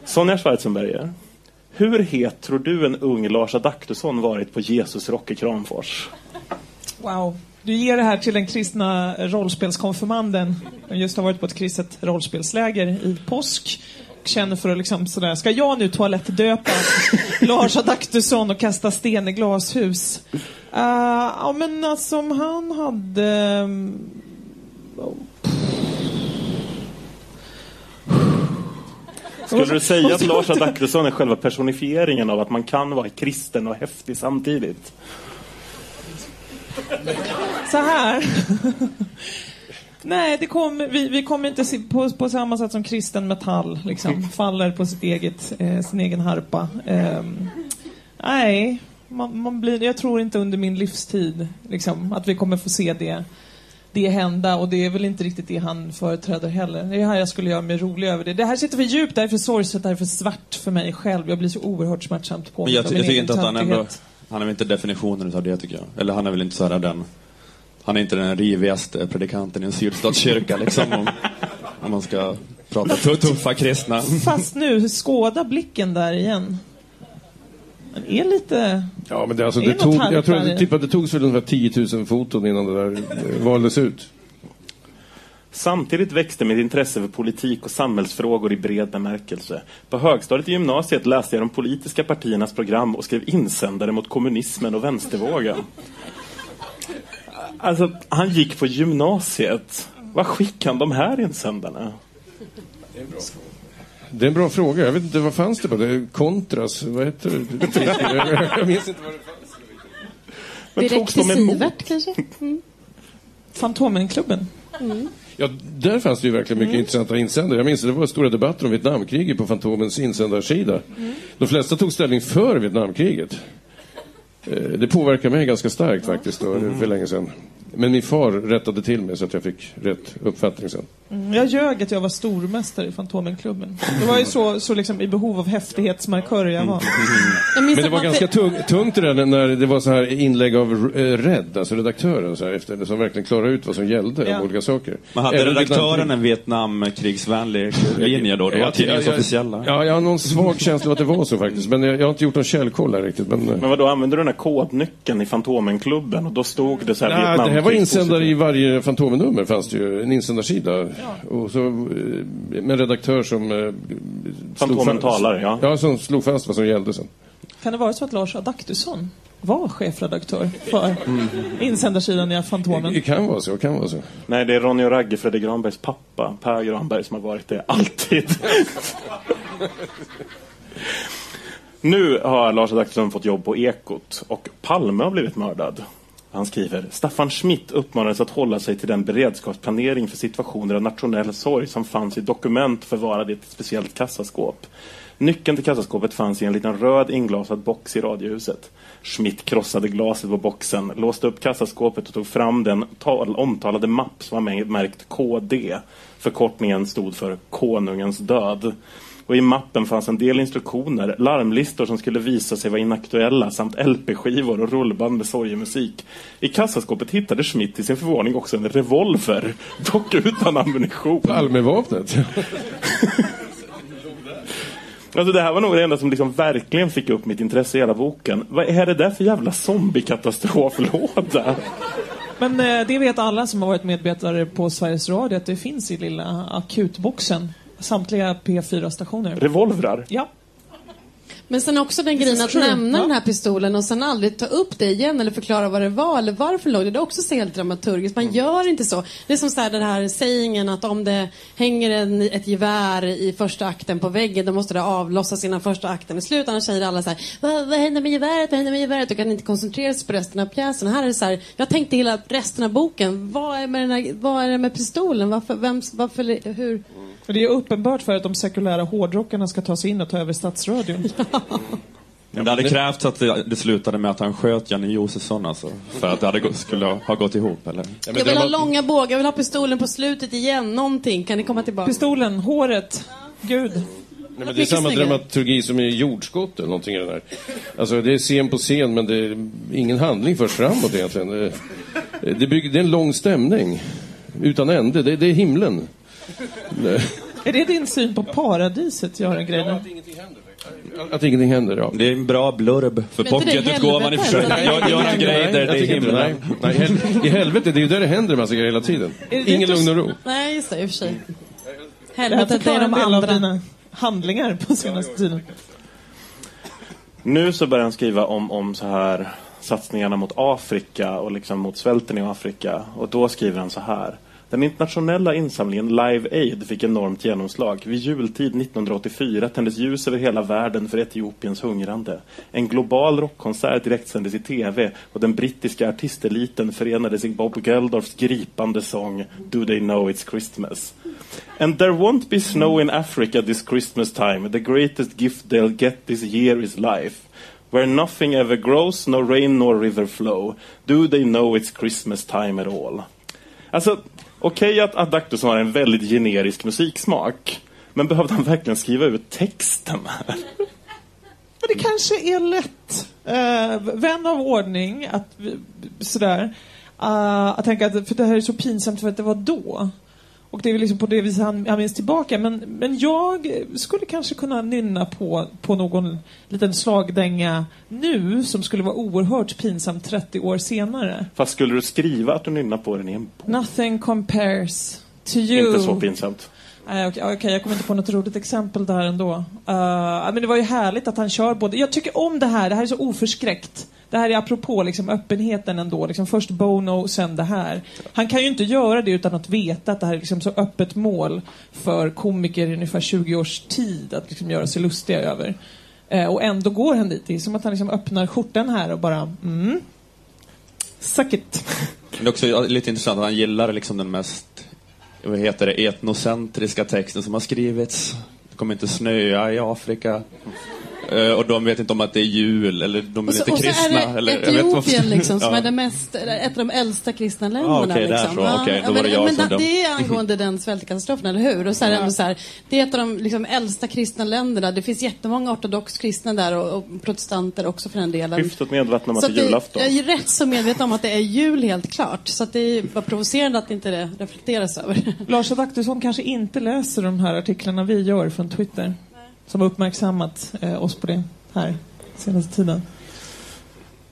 [SPEAKER 4] Sonja Schwarzenberger. Hur het tror du en ung Lars Adaktusson varit på Jesus Rock i Kramfors?
[SPEAKER 6] Wow. Du ger det här till den kristna rollspelskonfirmanden som just har varit på ett kristet rollspelsläger i påsk känner för att liksom sådär, ska jag nu toalettdöpa Lars Adaktusson och kasta sten i glashus? Uh, ja men alltså om han hade... mm,
[SPEAKER 4] Skulle du säga att Lars Adaktusson är själva personifieringen av att man kan vara kristen och häftig samtidigt?
[SPEAKER 6] Så här. Nej, det kommer, vi, vi kommer inte se på, på samma sätt som kristen metall, liksom. Faller på sitt eget, eh, sin egen harpa. Ehm, nej, man, man blir, jag tror inte under min livstid liksom, att vi kommer få se det, det hända. Och det är väl inte riktigt det han företräder heller. Det är här jag skulle göra mig rolig över det. Det här sitter för djupt, det här är för sorgset, det här är för svart för mig själv. Jag blir så oerhört smärtsamt
[SPEAKER 5] Men
[SPEAKER 6] påmind
[SPEAKER 5] jag,
[SPEAKER 6] min
[SPEAKER 5] jag tycker inte att han ändå...
[SPEAKER 6] töntighet.
[SPEAKER 5] Han är väl inte definitionen av det tycker jag. Eller han är väl inte så här den... Han är inte den rivigaste predikanten i en sydstatskyrka liksom. Om, om man ska prata tu- tuffa kristna.
[SPEAKER 6] Fast nu, skåda blicken där igen. Den är lite...
[SPEAKER 8] Ja, men det, alltså,
[SPEAKER 6] Är
[SPEAKER 8] det tog, jag tror att typ att det togs väl ungefär 10 000 foton innan det där eh, valdes ut.
[SPEAKER 4] Samtidigt växte mitt intresse för politik och samhällsfrågor i bred bemärkelse. På högstadiet i gymnasiet läste jag de politiska partiernas program och skrev insändare mot kommunismen och vänstervågen. Alltså, han gick på gymnasiet. Vad skickade han de här insändarna?
[SPEAKER 8] Det är en bra fråga. Jag vet inte, vad fanns det på? Det? Kontras? Vad heter det? Jag minns inte vad det fanns.
[SPEAKER 4] Men
[SPEAKER 7] Direkt
[SPEAKER 4] togs
[SPEAKER 7] till
[SPEAKER 4] de emot?
[SPEAKER 7] Sivert kanske? Mm.
[SPEAKER 6] Fantomenklubben.
[SPEAKER 7] Mm.
[SPEAKER 8] Ja, där fanns det ju verkligen mycket
[SPEAKER 6] Mm.
[SPEAKER 8] intressanta insändare. Jag minns att det var stora debatter om Vietnamkriget på Fantomens insändarsida.
[SPEAKER 6] Mm.
[SPEAKER 8] De flesta tog ställning för Vietnamkriget. Eh, Det påverkade mig ganska starkt faktiskt då,
[SPEAKER 6] Mm.
[SPEAKER 8] för länge sedan. Men min far rättade till mig så att jag fick rätt uppfattning sen.
[SPEAKER 6] Mm, Jag ljög att jag var stormästare i Fantomenklubben. Det var ju så, så liksom i behov av häftighetsmarkörer jag var.
[SPEAKER 7] Jag minns
[SPEAKER 8] Men det var ganska tung, tungt det där när det var så här inlägg av eh, Red, alltså redaktören, så här, efter, som verkligen klarade ut vad som gällde
[SPEAKER 5] Ja.
[SPEAKER 8] om olika saker.
[SPEAKER 5] Men hade
[SPEAKER 8] Även
[SPEAKER 5] redaktören en Vietnamkrigsvänlig linje då? Det var
[SPEAKER 8] Jag-
[SPEAKER 5] tidningens
[SPEAKER 8] jag- jag-
[SPEAKER 5] officiella.
[SPEAKER 8] Ja, jag har någon svag känsla av att det var så faktiskt. Men jag, jag har inte gjort någon källkoll här riktigt. Men,
[SPEAKER 4] Men vad då använde du den här kodnyckeln i Fantomenklubben och då stod det så här
[SPEAKER 8] Nej, det här var insändare i varje Fantomennummer fanns det ju en insändarsida. Och så, eh, med en redaktör som... eh,
[SPEAKER 4] Fantomen talar, ja.
[SPEAKER 8] Ja, som slog fast vad som gällde sen.
[SPEAKER 6] Kan det vara så att Lars Adaktusson var chefredaktör för insändarsidan i Fantomen?
[SPEAKER 8] Det kan vara så, kan vara så.
[SPEAKER 4] Nej, det är Ronny och Ragge, Fredrik Granbergs pappa, Per Granberg, som har varit det alltid. nu har Lars Adaktusson fått jobb på Ekot och Palme har blivit mördad. Han skriver, Staffan Schmidt uppmanades att hålla sig till den beredskapsplanering för situationer av nationell sorg som fanns i dokument förvarade i ett speciellt kassaskåp. Nyckeln till kassaskåpet fanns i en liten röd inglasad box i radiohuset. Schmidt krossade glaset på boxen, låste upp kassaskåpet och tog fram den tal- omtalade mapp som var märkt KD. Förkortningen stod för Konungens död. Och i mappen fanns en del instruktioner, larmlistor som skulle visa sig vara inaktuella samt LP-skivor och rullband med sorgemusik. I kassaskåpet hittade Schmidt till sin förvåning också en revolver, dock utan ammunition.
[SPEAKER 8] Palmevapnet.
[SPEAKER 4] Alltså det här var nog det enda som liksom verkligen fick upp mitt intresse i hela boken. Vad är det där för jävla zombiekatastroflåda?
[SPEAKER 6] Men eh, det vet alla som har varit medarbetare på Sveriges Radio att det finns i lilla akutboxen. Samtliga P4-stationer.
[SPEAKER 4] Revolvrar?
[SPEAKER 6] Ja.
[SPEAKER 7] Men sen också den grejen att nämna
[SPEAKER 6] Ja.
[SPEAKER 7] den här pistolen och sen aldrig ta upp det igen eller förklara vad det var eller varför låg det. Det är också så helt dramaturgiskt. Man gör inte så. Det är som så här, den här sägningen att om det hänger en, ett gevär i första akten på väggen då måste det avlossas innan första akten är slut. Annars säger alla så här, vad, vad händer med geväret, vad händer med geväret? Och kan inte koncentrera sig på resten av pjäsen. Här är det så här, jag tänkte hela resten av boken, vad är, med den här, vad är det med pistolen? Varför, vems, varför, hur?
[SPEAKER 6] Och det är uppenbart för att de sekulära hårdrockarna ska ta sig in och ta över stadsradion.
[SPEAKER 5] Men det hade krävts att det, det slutade med att han sköt Janne Josefsson alltså. För att det hade, skulle ha gått ihop eller?
[SPEAKER 7] Jag vill ha långa bågar, jag vill ha pistolen på slutet igen, någonting. Kan ni komma tillbaka?
[SPEAKER 6] Pistolen, håret, Gud.
[SPEAKER 8] Nej, men det är samma
[SPEAKER 7] snyggare.
[SPEAKER 8] dramaturgi som i jordskott eller någonting i den här. Alltså det är scen på scen men det är ingen handling förs framåt egentligen. Det, det, bygger, det är en lång stämning. Utan ände. Det, det är himlen. Det,
[SPEAKER 6] Är det din syn på paradiset, Göran Greiner?
[SPEAKER 8] att ingenting händer, ja.
[SPEAKER 5] Det är en bra blurb för pocketutgåvan i och för sig. Göran Greider, det är himlen.
[SPEAKER 8] nej, nej, hel- I helvetet, det är ju där det händer en massa grejer hela tiden. Ingen
[SPEAKER 7] inte-
[SPEAKER 8] lugn och ro.
[SPEAKER 7] Nej, just det, i och för sig. Helvetet, det är de andra.
[SPEAKER 6] dina handlingar på senaste tiden.
[SPEAKER 4] Nu så börjar han skriva om, om så här satsningarna mot Afrika och liksom mot svälten i Afrika. Och då skriver han så här. Den internationella insamlingen Live Aid fick enormt genomslag. Vid jultid 1984 tändes ljus över hela världen för Etiopiens hungrande. En global rockkonsert direktsändes i TV och den brittiska artisteliten förenades i Bob Geldofs gripande sång Do They Know It's Christmas. And there won't be snow in Africa this Christmas time. The greatest gift they'll get this year is life. Where nothing ever grows, no rain nor river flow. Do they know it's Christmas time at all? Alltså, okej att Adaktusson har en väldigt generisk musiksmak. Men behövde han verkligen skriva ut texten här?
[SPEAKER 6] Men det kanske är lätt, uh, vän av ordning, att sådär, uh, att tänka att för det här är så pinsamt för att det var då. Och det är väl liksom på det viset han, han minns tillbaka. Men, men jag skulle kanske kunna nynna på, på någon liten slagdänga nu som skulle vara oerhört pinsam 30 år senare.
[SPEAKER 4] Fast skulle du skriva att du nynnar på den i en bok?
[SPEAKER 6] Nothing compares to you.
[SPEAKER 4] Inte så pinsamt.
[SPEAKER 6] Nej, okej, okay, okay, jag kommer inte på något roligt exempel där ändå. Uh, men det var ju härligt att han kör både... Jag tycker om det här, det här är så oförskräckt. Det här är apropå liksom, öppenheten ändå. Liksom, först Bono, sen det här. Han kan ju inte göra det utan att veta att det här är liksom så öppet mål för komiker i ungefär 20 års tid att liksom göra sig lustiga över. Uh, och ändå går han dit. Det är som att han liksom öppnar skjortan här och bara mm, Suck it.
[SPEAKER 5] Det är också lite intressant att han gillar liksom den mest vad heter det, etnocentriska texten som har skrivits. Det kommer inte snöa i Afrika. Uh, och de vet inte om att det är jul, eller de är
[SPEAKER 7] och så,
[SPEAKER 5] inte
[SPEAKER 7] och
[SPEAKER 5] kristna.
[SPEAKER 7] så är det
[SPEAKER 5] eller,
[SPEAKER 7] Etiopien liksom, som
[SPEAKER 5] ja.
[SPEAKER 7] är det mest, ett av de äldsta kristna länderna.
[SPEAKER 5] Ah, okay,
[SPEAKER 7] liksom.
[SPEAKER 5] så. Ja, okay, då var det jag
[SPEAKER 7] men,
[SPEAKER 5] som
[SPEAKER 7] men det är angående den svältkatastrofen, eller hur? Och så är det ändå så här, det är ett av de liksom, äldsta kristna länderna. Det finns jättemånga ortodox kristna där och, och protestanter också för den delen.
[SPEAKER 4] Hyfsat medvetna om att det är julafton.
[SPEAKER 7] Jag är rätt så medveten om att det är jul helt klart. Så att det är provocerande att inte det reflekteras över.
[SPEAKER 6] Lars Adaktusson kanske inte läser de här artiklarna vi gör från Twitter. Som har uppmärksammat eh, oss på det här senaste tiden.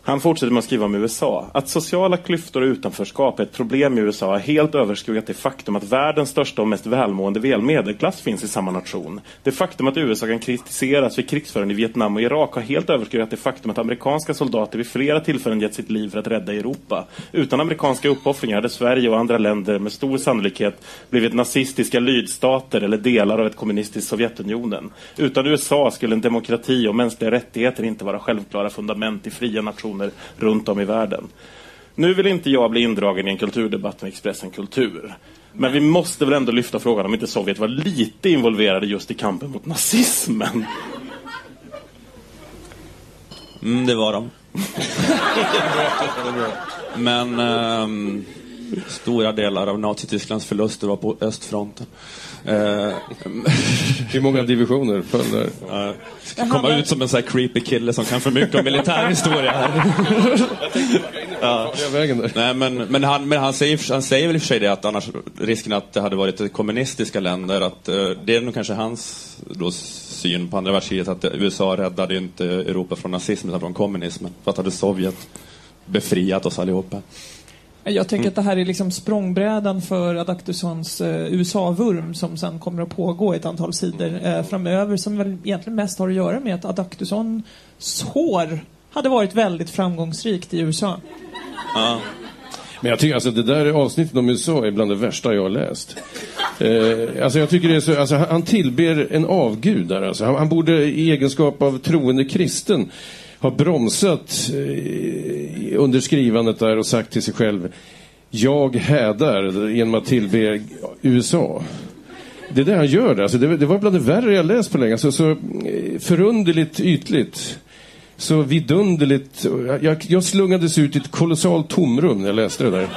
[SPEAKER 4] Han fortsätter med att skriva om USA. Att sociala klyftor och utanförskap är ett problem i USA har helt överskuggat det faktum att världens största och mest välmående medelklass finns i samma nation. Det faktum att USA kan kritiseras för krigsföring i Vietnam och Irak har helt överskuggat det faktum att amerikanska soldater vid flera tillfällen gett sitt liv för att rädda Europa. Utan amerikanska uppoffringar hade Sverige och andra länder med stor sannolikhet blivit nazistiska lydstater eller delar av ett kommunistiskt Sovjetunionen. Utan USA skulle en demokrati och mänskliga rättigheter inte vara självklara fundament i fria nationer runt om i världen. Nu vill inte jag bli indragen i en kulturdebatt med Expressen Kultur. Men vi måste väl ändå lyfta frågan om inte Sovjet var lite involverade just i kampen mot nazismen.
[SPEAKER 5] Mm, det var de. Men um, stora delar av Nazitysklands förluster var på östfronten. Uh,
[SPEAKER 8] Hur många divisioner föll där?
[SPEAKER 5] Uh, komma ut som en sån här creepy kille som kan för mycket om militärhistoria här. ja. Nej, men, men, han, men han, säger, han säger väl i och för sig det att annars risken att det hade varit kommunistiska länder, att uh, det är nog kanske hans då, syn på andra världskriget att USA räddade inte Europa från nazismen utan från kommunismen. För att hade Sovjet befriat oss allihopa.
[SPEAKER 6] Jag tänker att det här är liksom språngbrädan för Adaktussons eh, USA-vurm som sen kommer att pågå ett antal sidor eh, framöver som väl egentligen mest har att göra med att Adaktussons hår hade varit väldigt framgångsrikt i USA.
[SPEAKER 8] Ja. Men jag tycker alltså det där avsnittet om USA är bland det värsta jag har läst. Eh, alltså jag tycker det är så, alltså han tillber en avgud där alltså. Han, han borde i egenskap av troende kristen har bromsat eh, under skrivandet där och sagt till sig själv jag hädar genom att tillbe USA. Det är det han gör. Alltså det, det var bland det värre jag läst på länge. Alltså, så eh, förunderligt ytligt. Så vidunderligt. Jag, jag slungades ut i ett kolossalt tomrum när jag läste det där.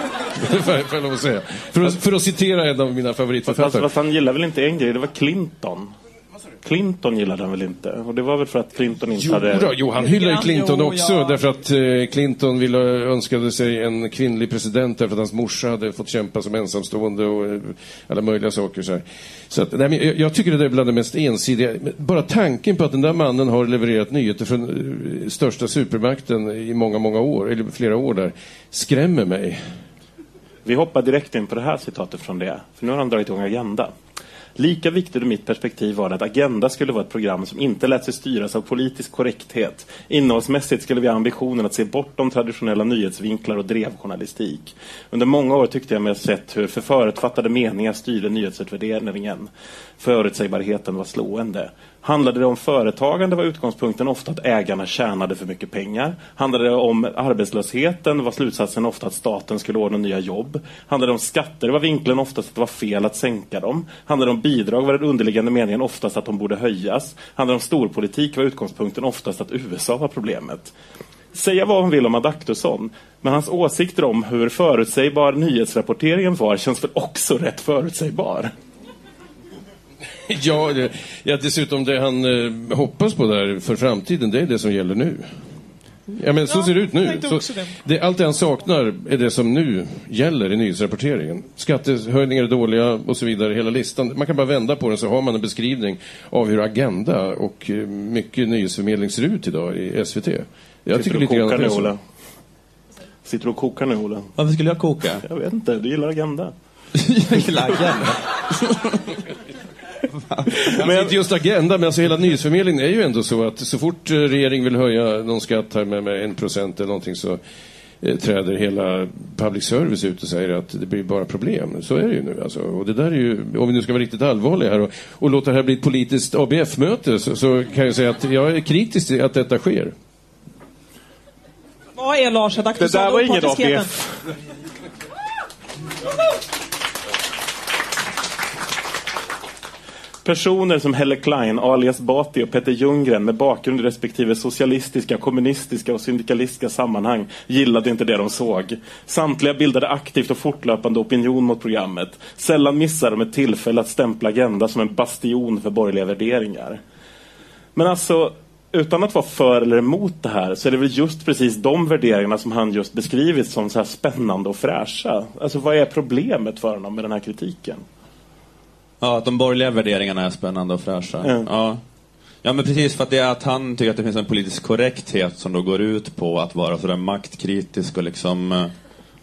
[SPEAKER 8] att säga. För att, för att citera en av mina favoritförfattare.
[SPEAKER 4] Fast han gillar väl inte en grej, det var Clinton. Clinton gillade han väl inte? Och det var väl för att Clinton inte
[SPEAKER 8] jo,
[SPEAKER 4] hade...
[SPEAKER 8] Då, jo, han hyllar ju Clinton också
[SPEAKER 6] ja.
[SPEAKER 8] därför att eh, Clinton ville, önskade sig en kvinnlig president därför att hans morsa hade fått kämpa som ensamstående och eh, alla möjliga saker. Så, här. så att, nej, men jag, jag tycker det är bland det mest ensidiga. Bara tanken på att den där mannen har levererat nyheter från eh, största supermakten i många, många år, eller flera år där, skrämmer mig.
[SPEAKER 4] Vi hoppar direkt in på det här citatet från det. För nu har han dragit igång Agenda. Lika viktigt ur mitt perspektiv var det att Agenda skulle vara ett program som inte lät sig styras av politisk korrekthet. Innehållsmässigt skulle vi ha ambitionen att se bortom traditionella nyhetsvinklar och drevjournalistik. Under många år tyckte jag mig ha sett hur förförutfattade meningar styrde nyhetsutvärderingen. Förutsägbarheten var slående. Handlade det om företagande var utgångspunkten ofta att ägarna tjänade för mycket pengar. Handlade det om arbetslösheten var slutsatsen ofta att staten skulle ordna nya jobb. Handlade det om skatter var vinkeln oftast att det var fel att sänka dem. Handlade det om bidrag var den underliggande meningen oftast att de borde höjas. Handlade det om storpolitik var utgångspunkten oftast att USA var problemet. Säga vad hon vill om Adaktusson, men hans åsikter om hur förutsägbar nyhetsrapporteringen var känns väl också rätt förutsägbar.
[SPEAKER 8] Ja, det, ja, dessutom det han eh, hoppas på där för framtiden, det är det som gäller nu. Ja, men så
[SPEAKER 6] Ja,
[SPEAKER 8] ser det ut nu. Så
[SPEAKER 6] det.
[SPEAKER 8] det, allt det han saknar är det som nu gäller i nyhetsrapporteringen. Skattehöjningar är dåliga och så vidare, hela listan. Man kan bara vända på den så har man en beskrivning av hur Agenda och eh, mycket nyhetsförmedling ser ut idag i SVT. Jag
[SPEAKER 4] Sitter
[SPEAKER 8] tycker
[SPEAKER 4] du
[SPEAKER 8] lite
[SPEAKER 4] och
[SPEAKER 8] grann
[SPEAKER 4] kokar
[SPEAKER 8] att det
[SPEAKER 4] nu,
[SPEAKER 8] är så.
[SPEAKER 4] Sitter du och kokar nu, Ola?
[SPEAKER 5] Varför skulle jag koka?
[SPEAKER 4] Jag vet inte, du gillar Agenda.
[SPEAKER 5] jag gillar Agenda.
[SPEAKER 8] Men inte just Agenda, men alltså hela nyhetsförmedlingen är ju ändå så att så fort eh, regeringen vill höja någon skatt här med, med en procent eller någonting så eh, träder hela public service ut och säger att det blir bara problem. Så är det ju nu. Alltså. Och det där är ju, om vi nu ska vara riktigt allvarliga här och, och låta det här bli ett politiskt ABF-möte så, så kan jag säga att jag är kritisk till att detta sker.
[SPEAKER 6] Vad är Lars Adaktusson?
[SPEAKER 4] Det där var inget
[SPEAKER 6] Opartiskheten.
[SPEAKER 4] ABF. Personer som Helle Klein, alias Bati och Peter Ljunggren med bakgrund i respektive socialistiska, kommunistiska och syndikalistiska sammanhang gillade inte det de såg. Samtliga bildade aktivt och fortlöpande opinion mot programmet. Sällan missade de ett tillfälle att stämpla Agenda som en bastion för borgerliga värderingar. Men alltså, utan att vara för eller emot det här så är det väl just precis de värderingarna som han just beskrivit som så här spännande och fräscha. Alltså vad är problemet för honom med den här kritiken?
[SPEAKER 5] Ja, att de borgerliga värderingarna är spännande och fräscha.
[SPEAKER 4] Ja.
[SPEAKER 5] Ja. ja, men precis för att det är att han tycker att det finns en politisk korrekthet som då går ut på att vara sådär maktkritisk och liksom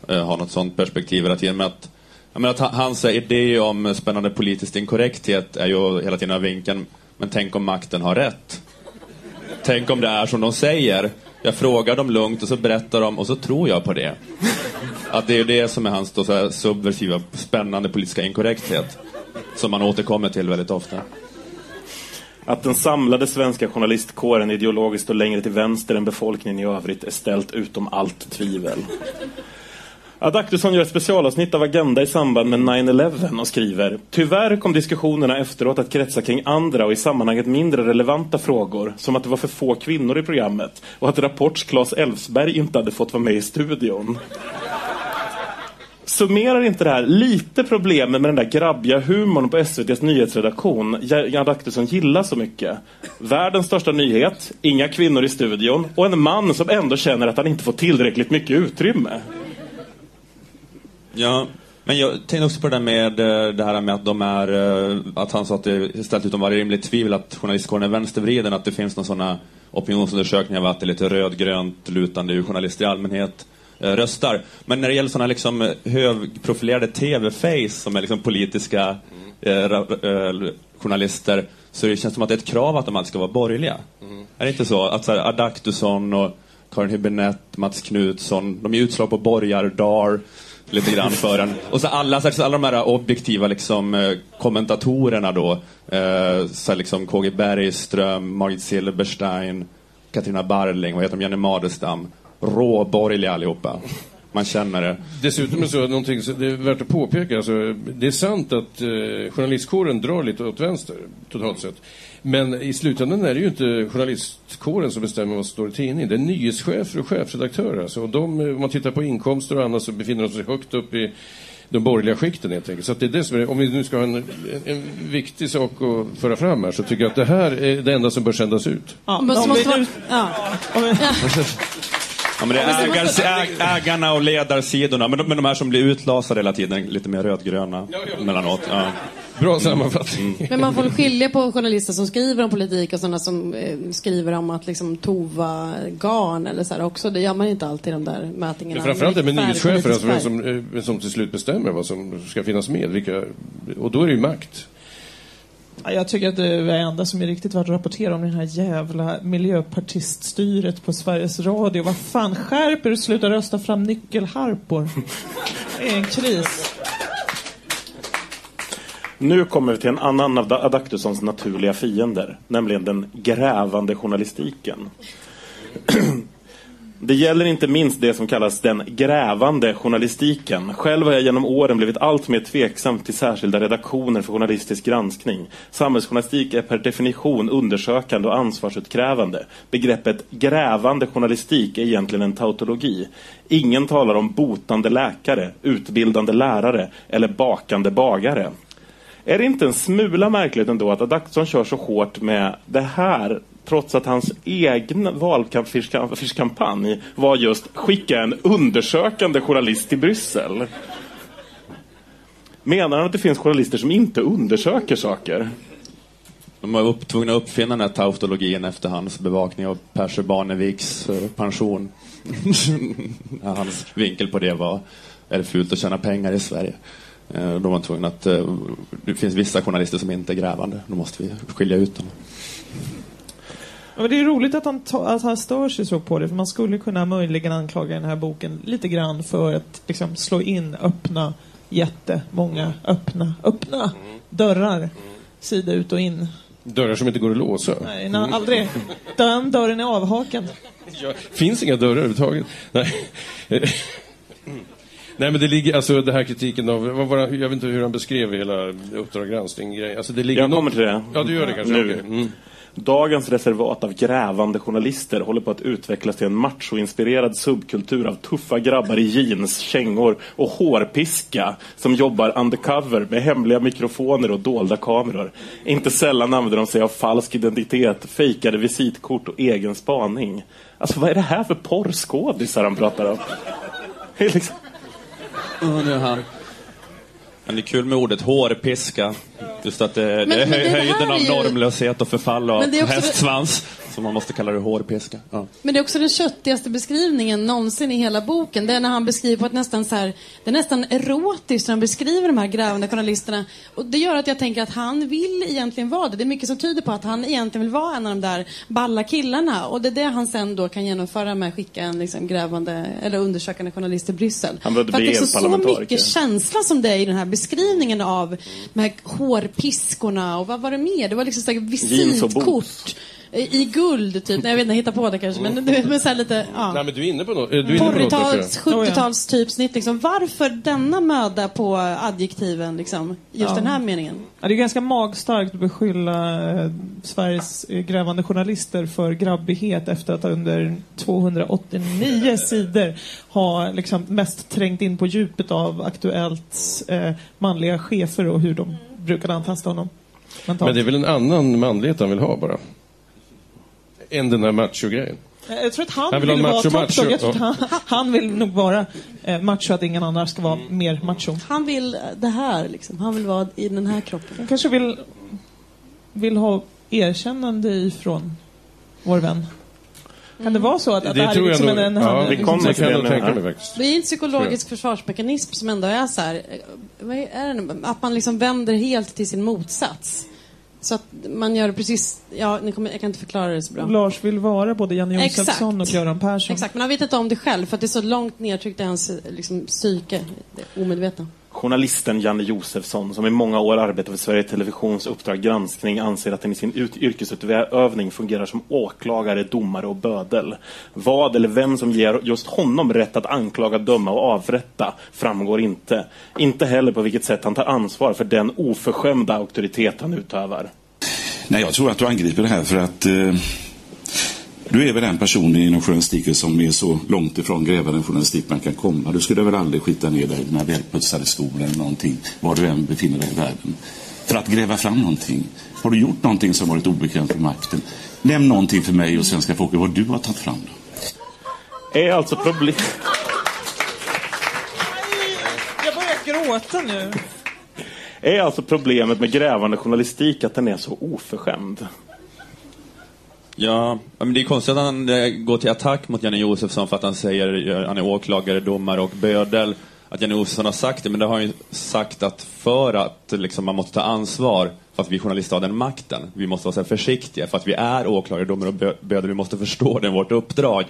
[SPEAKER 5] eh, ha något sånt perspektiv hela tiden. Men att, jag menar att han- hans idé om spännande politisk inkorrekthet är ju hela tiden av vinkeln, men tänk om makten har rätt? Tänk om det är som de säger? Jag frågar dem lugnt och så berättar de och så tror jag på det. Att det är det som är hans då, så här, subversiva, spännande politiska inkorrekthet. Som man återkommer till väldigt ofta.
[SPEAKER 4] Att den samlade svenska journalistkåren ideologiskt står längre till vänster än befolkningen i övrigt är ställt utom allt tvivel. Adaktusson gör ett specialavsnitt av Agenda i samband med 9-11 och skriver Tyvärr kom diskussionerna efteråt att kretsa kring andra och i sammanhanget mindre relevanta frågor som att det var för få kvinnor i programmet och att Rapports Claes Elfsberg inte hade fått vara med i studion. Summerar inte det här lite problemen med den där grabbiga humorn på SVTs nyhetsredaktion Jan Adaktusson gillar så mycket? Världens största nyhet, inga kvinnor i studion och en man som ändå känner att han inte får tillräckligt mycket utrymme.
[SPEAKER 5] Ja, men jag tänkte också på det där med eh, det här med att de är, eh, att han sa att det är ställt utom varje rimligt tvivel att journalistkåren är vänstervriden, att det finns några sådana opinionsundersökningar av att det är lite rödgrönt lutande ur journalister i allmänhet röstar. Men när det gäller sådana liksom eh, högprofilerade TV-face som är liksom politiska eh, ra- eh, journalister så det känns som att det är ett krav att de alltid ska vara borgerliga. Är det inte så? Att så här, Adaktusson och Karin Hübinette, Mats Knutsson, de är utslag på borgardar lite grann för en. Och så alla, så alla de här objektiva liksom, eh, kommentatorerna då. Eh, så liksom KG Bergström, Margit Silberstein, Katarina Barling, vad heter de, Jenny Madestam. Råborgerliga allihopa. Man känner det.
[SPEAKER 8] Dessutom är så någonting, så- det är värt att påpeka, alltså, det är sant att eh, journalistkåren drar lite åt vänster, totalt sett. Men i slutändan är det ju inte journalistkåren som bestämmer vad som står i tidningen. Det är nyhetschefer och chefredaktörer. Alltså, och de, eh, om man tittar på inkomster och annat så befinner de sig högt upp i de borgerliga skikten helt enkelt. Så att det är det som är, om vi nu ska ha en, en, en viktig sak att föra fram här så tycker jag att det här är det enda som bör sändas ut.
[SPEAKER 6] Ja,
[SPEAKER 7] Men så
[SPEAKER 6] om
[SPEAKER 7] måste
[SPEAKER 6] vi
[SPEAKER 7] man,
[SPEAKER 6] nu-
[SPEAKER 7] ja.
[SPEAKER 5] Ja, men det är ägars, äg, ägarna och ledarsidorna, men de, men de här som blir utlasade hela tiden, lite mer rödgröna emellanåt. Ja.
[SPEAKER 8] Bra sammanfattning.
[SPEAKER 7] Men man får skilja på journalister som skriver om politik och sådana som eh, skriver om att liksom tova garn eller så här också. Det gör man inte alltid i de där mätningarna.
[SPEAKER 8] Men framförallt det med nyhetschefer, alltså som, eh, som till slut bestämmer vad som ska finnas med. Vilka, och då är det ju makt.
[SPEAKER 6] Jag tycker att det är enda som är riktigt värt att rapportera om det här jävla miljöpartiststyret på Sveriges Radio. Vad fan, skärp er och sluta rösta fram nyckelharpor. Det är en kris.
[SPEAKER 4] Nu kommer vi till en annan av Adaktussons naturliga fiender, nämligen den grävande journalistiken. Det gäller inte minst det som kallas den grävande journalistiken. Själv har jag genom åren blivit allt mer tveksam till särskilda redaktioner för journalistisk granskning. Samhällsjournalistik är per definition undersökande och ansvarsutkrävande. Begreppet grävande journalistik är egentligen en tautologi. Ingen talar om botande läkare, utbildande lärare eller bakande bagare. Är det inte en smula märkligt ändå att Adaktusson kör så hårt med det här trots att hans egen valkampanj var just skicka en undersökande journalist till Bryssel? Menar han att det finns journalister som inte undersöker saker?
[SPEAKER 5] De var upp, tvungna att uppfinna den här tautologin efter hans bevakning av Percy Barneviks eh, pension. hans vinkel på det var, är det fult att tjäna pengar i Sverige? Eh, då var man att, eh, det finns vissa journalister som inte är grävande, då måste vi skilja ut dem.
[SPEAKER 6] Ja, men det är roligt att han, ta, att han stör sig så på det, för man skulle kunna möjligen anklaga den här boken lite grann för att liksom, slå in öppna, jättemånga öppna, öppna dörrar, sida ut och in.
[SPEAKER 8] Dörrar som inte går att låsa.
[SPEAKER 6] Nej, nej aldrig. Den dörren är avhakad.
[SPEAKER 8] Ja, finns inga dörrar överhuvudtaget. Nej. Nej men det ligger, alltså det här kritiken av, vad var, jag vet inte hur han beskrev hela Uppdrag granskning Alltså det ligger
[SPEAKER 4] Jag kommer
[SPEAKER 8] något-
[SPEAKER 4] till det.
[SPEAKER 8] Ja, du gör det kanske.
[SPEAKER 4] Nu.
[SPEAKER 8] okej. Mm.
[SPEAKER 4] Dagens reservat av grävande journalister håller på att utvecklas till en machoinspirerad subkultur av tuffa grabbar i jeans, kängor och hårpiska som jobbar undercover med hemliga mikrofoner och dolda kameror. Inte sällan använder de sig av falsk identitet, fejkade visitkort och egen spaning. Alltså vad är det här för porrskådisar han pratar om? Det är liksom...
[SPEAKER 5] Oh, nu är han. Men det är kul med ordet hårpiska. Just att det, det är
[SPEAKER 7] men det här
[SPEAKER 5] höjden
[SPEAKER 7] är
[SPEAKER 5] av normlöshet och förfall
[SPEAKER 7] det är det-
[SPEAKER 5] hästsvans. Så man måste kalla det hårpiska. Ja.
[SPEAKER 7] Men det är också den köttigaste beskrivningen någonsin i hela boken. Det är när han beskriver på ett nästan så här, det är nästan erotiskt när han beskriver de här grävande journalisterna. Och det gör att jag tänker att han vill egentligen vara det. Det är mycket som tyder på att han egentligen vill vara en av de där balla killarna. Och det är det han sen då kan genomföra med att skicka en liksom grävande eller undersökande journalist till Bryssel.
[SPEAKER 4] Han behövde bli
[SPEAKER 7] det är så, mycket känsla som det är i den här beskrivningen av de här hårpiskorna och vad var det mer? Det var liksom visitkort. I guld, typ. Nej, jag vet inte, jag hittar på det kanske. Men, du vet, men så här lite, ja.
[SPEAKER 8] Nej men du är inne på något. Du är inne på något där, tror jag.
[SPEAKER 7] 40-tals, 70-tals typsnitt liksom. Varför denna möda på adjektiven liksom? Just
[SPEAKER 6] Ja.
[SPEAKER 7] den här meningen.
[SPEAKER 6] Ja, det är ganska magstarkt att beskylla eh, Sveriges eh, grävande journalister för grabbighet efter att under 289 sidor ha liksom mest trängt in på djupet av Aktuellts eh, manliga chefer och hur de brukade antasta honom. mentalt.
[SPEAKER 8] Men det är väl en annan manlighet han vill ha bara? Än den här macho-grejen.
[SPEAKER 6] Eh, Jag tror att han,
[SPEAKER 8] Han
[SPEAKER 6] vill,
[SPEAKER 8] vill
[SPEAKER 6] vara
[SPEAKER 8] macho,
[SPEAKER 6] top
[SPEAKER 8] macho.
[SPEAKER 6] dog. Jag tror att han, han vill nog vara eh, macho, att ingen annan ska vara mer macho.
[SPEAKER 7] Han vill eh, det här liksom. Han vill vara i den här kroppen.
[SPEAKER 6] Han kanske vill, vill ha erkännande ifrån vår vän. Kan det vara så att, att det,
[SPEAKER 8] Det
[SPEAKER 6] här är liksom
[SPEAKER 8] nog.
[SPEAKER 6] en... en
[SPEAKER 8] Ja, det kommer jag nog tänka mig faktiskt.
[SPEAKER 7] Det är en psykologisk försvarsmekanism som ändå är så här, eh, vad är det nu? Att man liksom vänder helt till sin motsats. Så att man gör precis, ja, ni kommer, jag kan inte förklara det så bra.
[SPEAKER 6] Lars vill vara både Janne. Josefsson och Göran Persson.
[SPEAKER 7] Exakt, men han vet inte om det själv för att det är så långt nedtryckt i hans liksom, psyke, det omedvetna.
[SPEAKER 4] Journalisten Janne Josefsson, som i många år arbetat för Sveriges Televisions Uppdrag granskning, anser att den i sin ut- yrkesutövning fungerar som åklagare, domare och bödel. Vad eller vem som ger just honom rätt att anklaga, döma och avrätta framgår inte. Inte heller på vilket sätt han tar ansvar för den oförskämda auktoritet han utövar.
[SPEAKER 12] Nej, jag tror att du angriper det här för att eh, du är väl den personen inom journalistiken som är så långt ifrån grävande journalistik man kan komma. Du skulle väl aldrig skita ner dig i dina välputsade skor eller någonting, var du än befinner dig i världen. För att gräva fram någonting. Har du gjort någonting som varit obekvämt för makten? Nämn någonting för mig och svenska folket vad du har tagit fram. Då.
[SPEAKER 4] Är alltså problem...
[SPEAKER 6] Jag börjar gråta nu.
[SPEAKER 4] Är alltså problemet med grävande journalistik att den är så oförskämd?
[SPEAKER 5] Ja, men det är konstigt att han eh, går till attack mot Janne Josefsson för att han säger att han är åklagare, domare och bödel. att Janne Josefsson har sagt det, men det har han ju sagt att för att liksom, man måste ta ansvar för att vi journalister har den makten. Vi måste vara så här försiktiga för att vi är åklagare, domare och bödel. Vi måste förstå det, vårt uppdrag.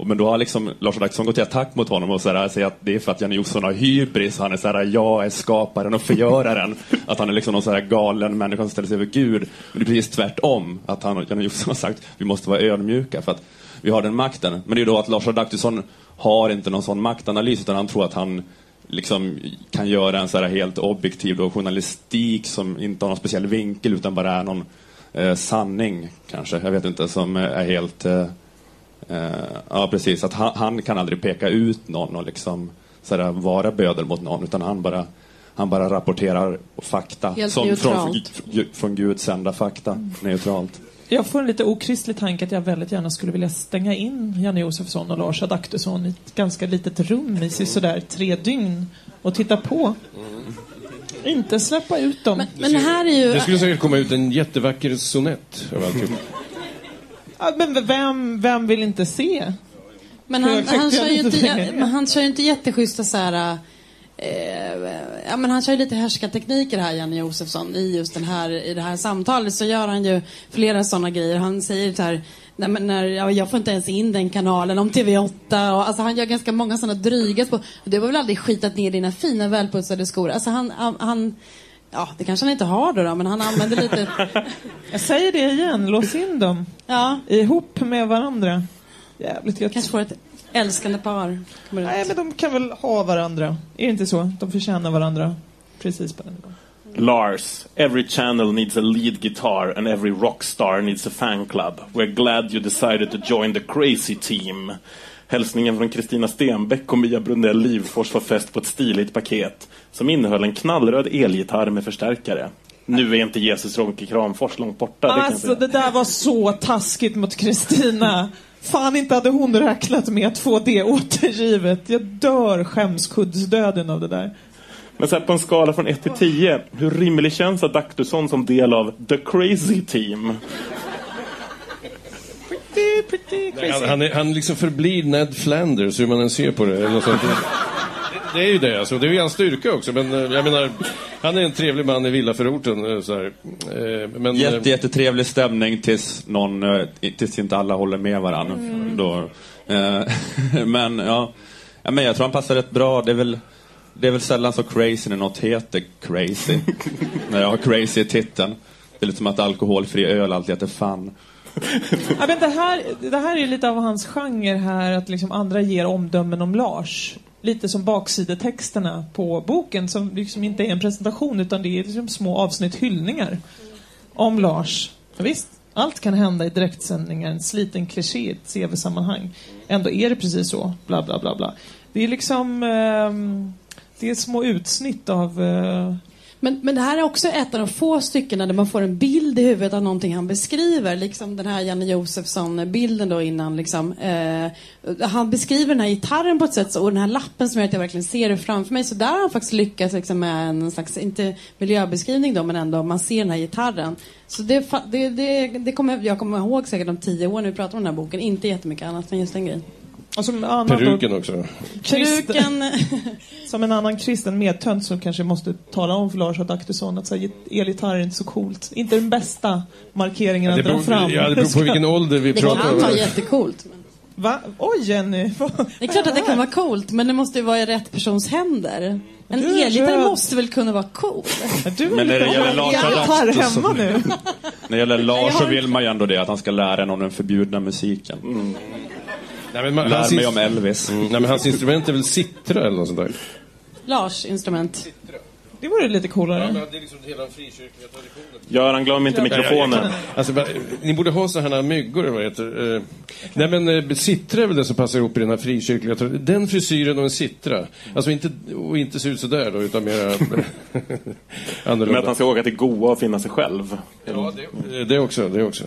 [SPEAKER 5] Och, men då har liksom Lars Adaktusson gått till attack mot honom och så här, säger att det är för att Janne Josefsson har hybris. Han är så här, jag är skaparen och förgöraren. att han är liksom någon så här galen människa som ställer sig över Gud. Men det är precis tvärtom. Att han, Janne Josefsson har sagt vi måste vara ödmjuka för att vi har den makten. Men det är då att Lars Adaktusson har inte någon sån maktanalys utan han tror att han liksom kan göra en så här helt objektiv då, journalistik som inte har någon speciell vinkel utan bara är någon eh, sanning kanske. Jag vet inte, som är helt... Eh, ja, precis. Att han, han kan aldrig peka ut någon och liksom så här, vara bödel mot någon utan han bara, han bara rapporterar fakta.
[SPEAKER 7] Helt
[SPEAKER 5] som från,
[SPEAKER 7] neutralt.
[SPEAKER 5] från, från Gud sända fakta. Neutralt.
[SPEAKER 6] Jag får en lite okristlig tanke att jag väldigt gärna skulle vilja stänga in Janne Josefsson och Lars Adaktusson i ett ganska litet rum i sådär tre dygn och titta på. Inte släppa ut dem.
[SPEAKER 7] Men här är ju...
[SPEAKER 8] Det skulle säkert komma ut en jättevacker sonett av alltihop.
[SPEAKER 6] Ja, men vem, vem vill inte se?
[SPEAKER 7] Men han, han, kör ju inte, ja, han kör ju inte jätteschyssta så här... Eh, ja, men han kör ju lite härskartekniker här, Janne Josefsson, i just den här, i det här samtalet. Så gör han ju flera sådana grejer. Han säger så här, nej, men när, ja, jag får inte ens in den kanalen om TV8. Och, alltså, han gör ganska många sådana dryga spår. Du har väl aldrig skitat ner dina fina välputsade skor? Alltså, han, han, han Ja, det kanske han inte har då, då men han använder lite...
[SPEAKER 6] Jag säger det igen, lås in dem.
[SPEAKER 7] Ja.
[SPEAKER 6] Ihop med varandra. Jävligt gött.
[SPEAKER 7] Kanske får ett älskande par. kommer ut.
[SPEAKER 6] Nej, men de kan väl ha varandra. Är det inte så? De förtjänar varandra. Precis på den nivån.
[SPEAKER 4] Lars, every channel needs a lead guitar and every rock star needs a fan club. We're glad you decided to join the crazy team. Hälsningen från Kristina Stenbeck och Mia Brunell Livfors var fäst på ett stiligt paket som innehöll en knallröd elgitarr med förstärkare. Nu är inte Jesus Ronke Kramfors långt borta. det
[SPEAKER 6] Alltså det där var så taskigt mot Kristina. Fan inte hade hon räknat med att få det återgivet. Jag dör skämskuddsdöden av det där.
[SPEAKER 4] Men så på en skala från 1 till 10, hur rimlig känns Adaktusson som del av the crazy team?
[SPEAKER 6] Pretty, pretty
[SPEAKER 8] Nej, han, han, är, han liksom förblir Ned Flanders, hur man än ser på det. Eller sånt. Det, det är ju det, alltså. det är ju hans styrka också. Men eh, jag menar, han är en trevlig man i villaförorten. eh, Så här. Eh, Men,
[SPEAKER 5] Jätte, jättetrevlig stämning tills, någon, tills inte alla håller med varandra.
[SPEAKER 8] Mm.
[SPEAKER 5] Då, men ja, ja, men jag tror han passar rätt bra. Det är väl, det är väl sällan så crazy när något heter crazy. när jag har crazy i titeln. Det är lite som att alkoholfri öl alltid heter fan.
[SPEAKER 6] Ja, men det, här, det här är lite av hans genre här, att liksom andra ger omdömen om Lars. Lite som baksidetexterna på boken som liksom inte är en presentation utan det är liksom små avsnitt hyllningar om Lars. Ja, visst, allt kan hända i direktsändningar, en sliten kliché i ett CV-sammanhang. Ändå är det precis så, bla bla bla bla. Det är liksom, eh, det är små utsnitt av eh,
[SPEAKER 7] men, men det här är också ett av de få styckena där man får en bild i huvudet av någonting han beskriver. Liksom den här Janne Josefsson-bilden då innan. Liksom. Eh, han beskriver den här gitarren på ett sätt så, och den här lappen som gör att jag verkligen ser det framför mig. Så där har han faktiskt lyckats liksom, med en slags, inte miljöbeskrivning då, men ändå man ser den här gitarren. Så det, det, det, det kommer jag kommer ihåg säkert om tio år när vi pratar om den här boken. Inte jättemycket annat, än just den grejen.
[SPEAKER 6] Annat
[SPEAKER 8] Peruken också.
[SPEAKER 7] Peruken.
[SPEAKER 6] som en annan kristen medtönt som kanske måste tala om för Lars Adaktusson att så här, elgitarr är inte så coolt. Inte den bästa markeringen
[SPEAKER 8] Ja, det
[SPEAKER 6] att dra fram.
[SPEAKER 8] ja, det beror på vilken ålder vi
[SPEAKER 7] Det
[SPEAKER 8] pratar
[SPEAKER 7] kan
[SPEAKER 8] om.
[SPEAKER 7] vara jättecoolt. Men...
[SPEAKER 6] Va? Oj Jenny!
[SPEAKER 7] Det är klart att det kan vara coolt, men det måste ju vara i rätt persons händer. En elgitarr måste väl kunna vara cool?
[SPEAKER 6] Du
[SPEAKER 5] Men när det gäller Lars Adaktusson-
[SPEAKER 6] hemma nu.
[SPEAKER 5] När det gäller Lars så vill man ju ändå det, att han ska lära en om den förbjudna musiken.
[SPEAKER 8] Nej, men man,
[SPEAKER 5] Lär
[SPEAKER 8] hans
[SPEAKER 5] mig om Elvis.
[SPEAKER 8] Mm, nej, men hans instrument är väl cittra eller något sånt där?
[SPEAKER 7] Lars instrument.
[SPEAKER 6] Det vore lite coolare.
[SPEAKER 8] det är liksom hela frikyrkliga traditionen.
[SPEAKER 4] Göran, glöm inte mikrofonen.
[SPEAKER 8] Alltså, va- ni borde ha sådana här myggor, eller vad heter. Eh, nej men eh, sittra är väl det som passar ihop i den här frikyrkliga traditionen. Den frisyren och en sittra. Alltså inte, och inte se ut sådär då, utan
[SPEAKER 4] Men
[SPEAKER 8] annorlunda.
[SPEAKER 4] att han ska åka till Goa och finna sig själv.
[SPEAKER 8] Ja, det, det också, det också.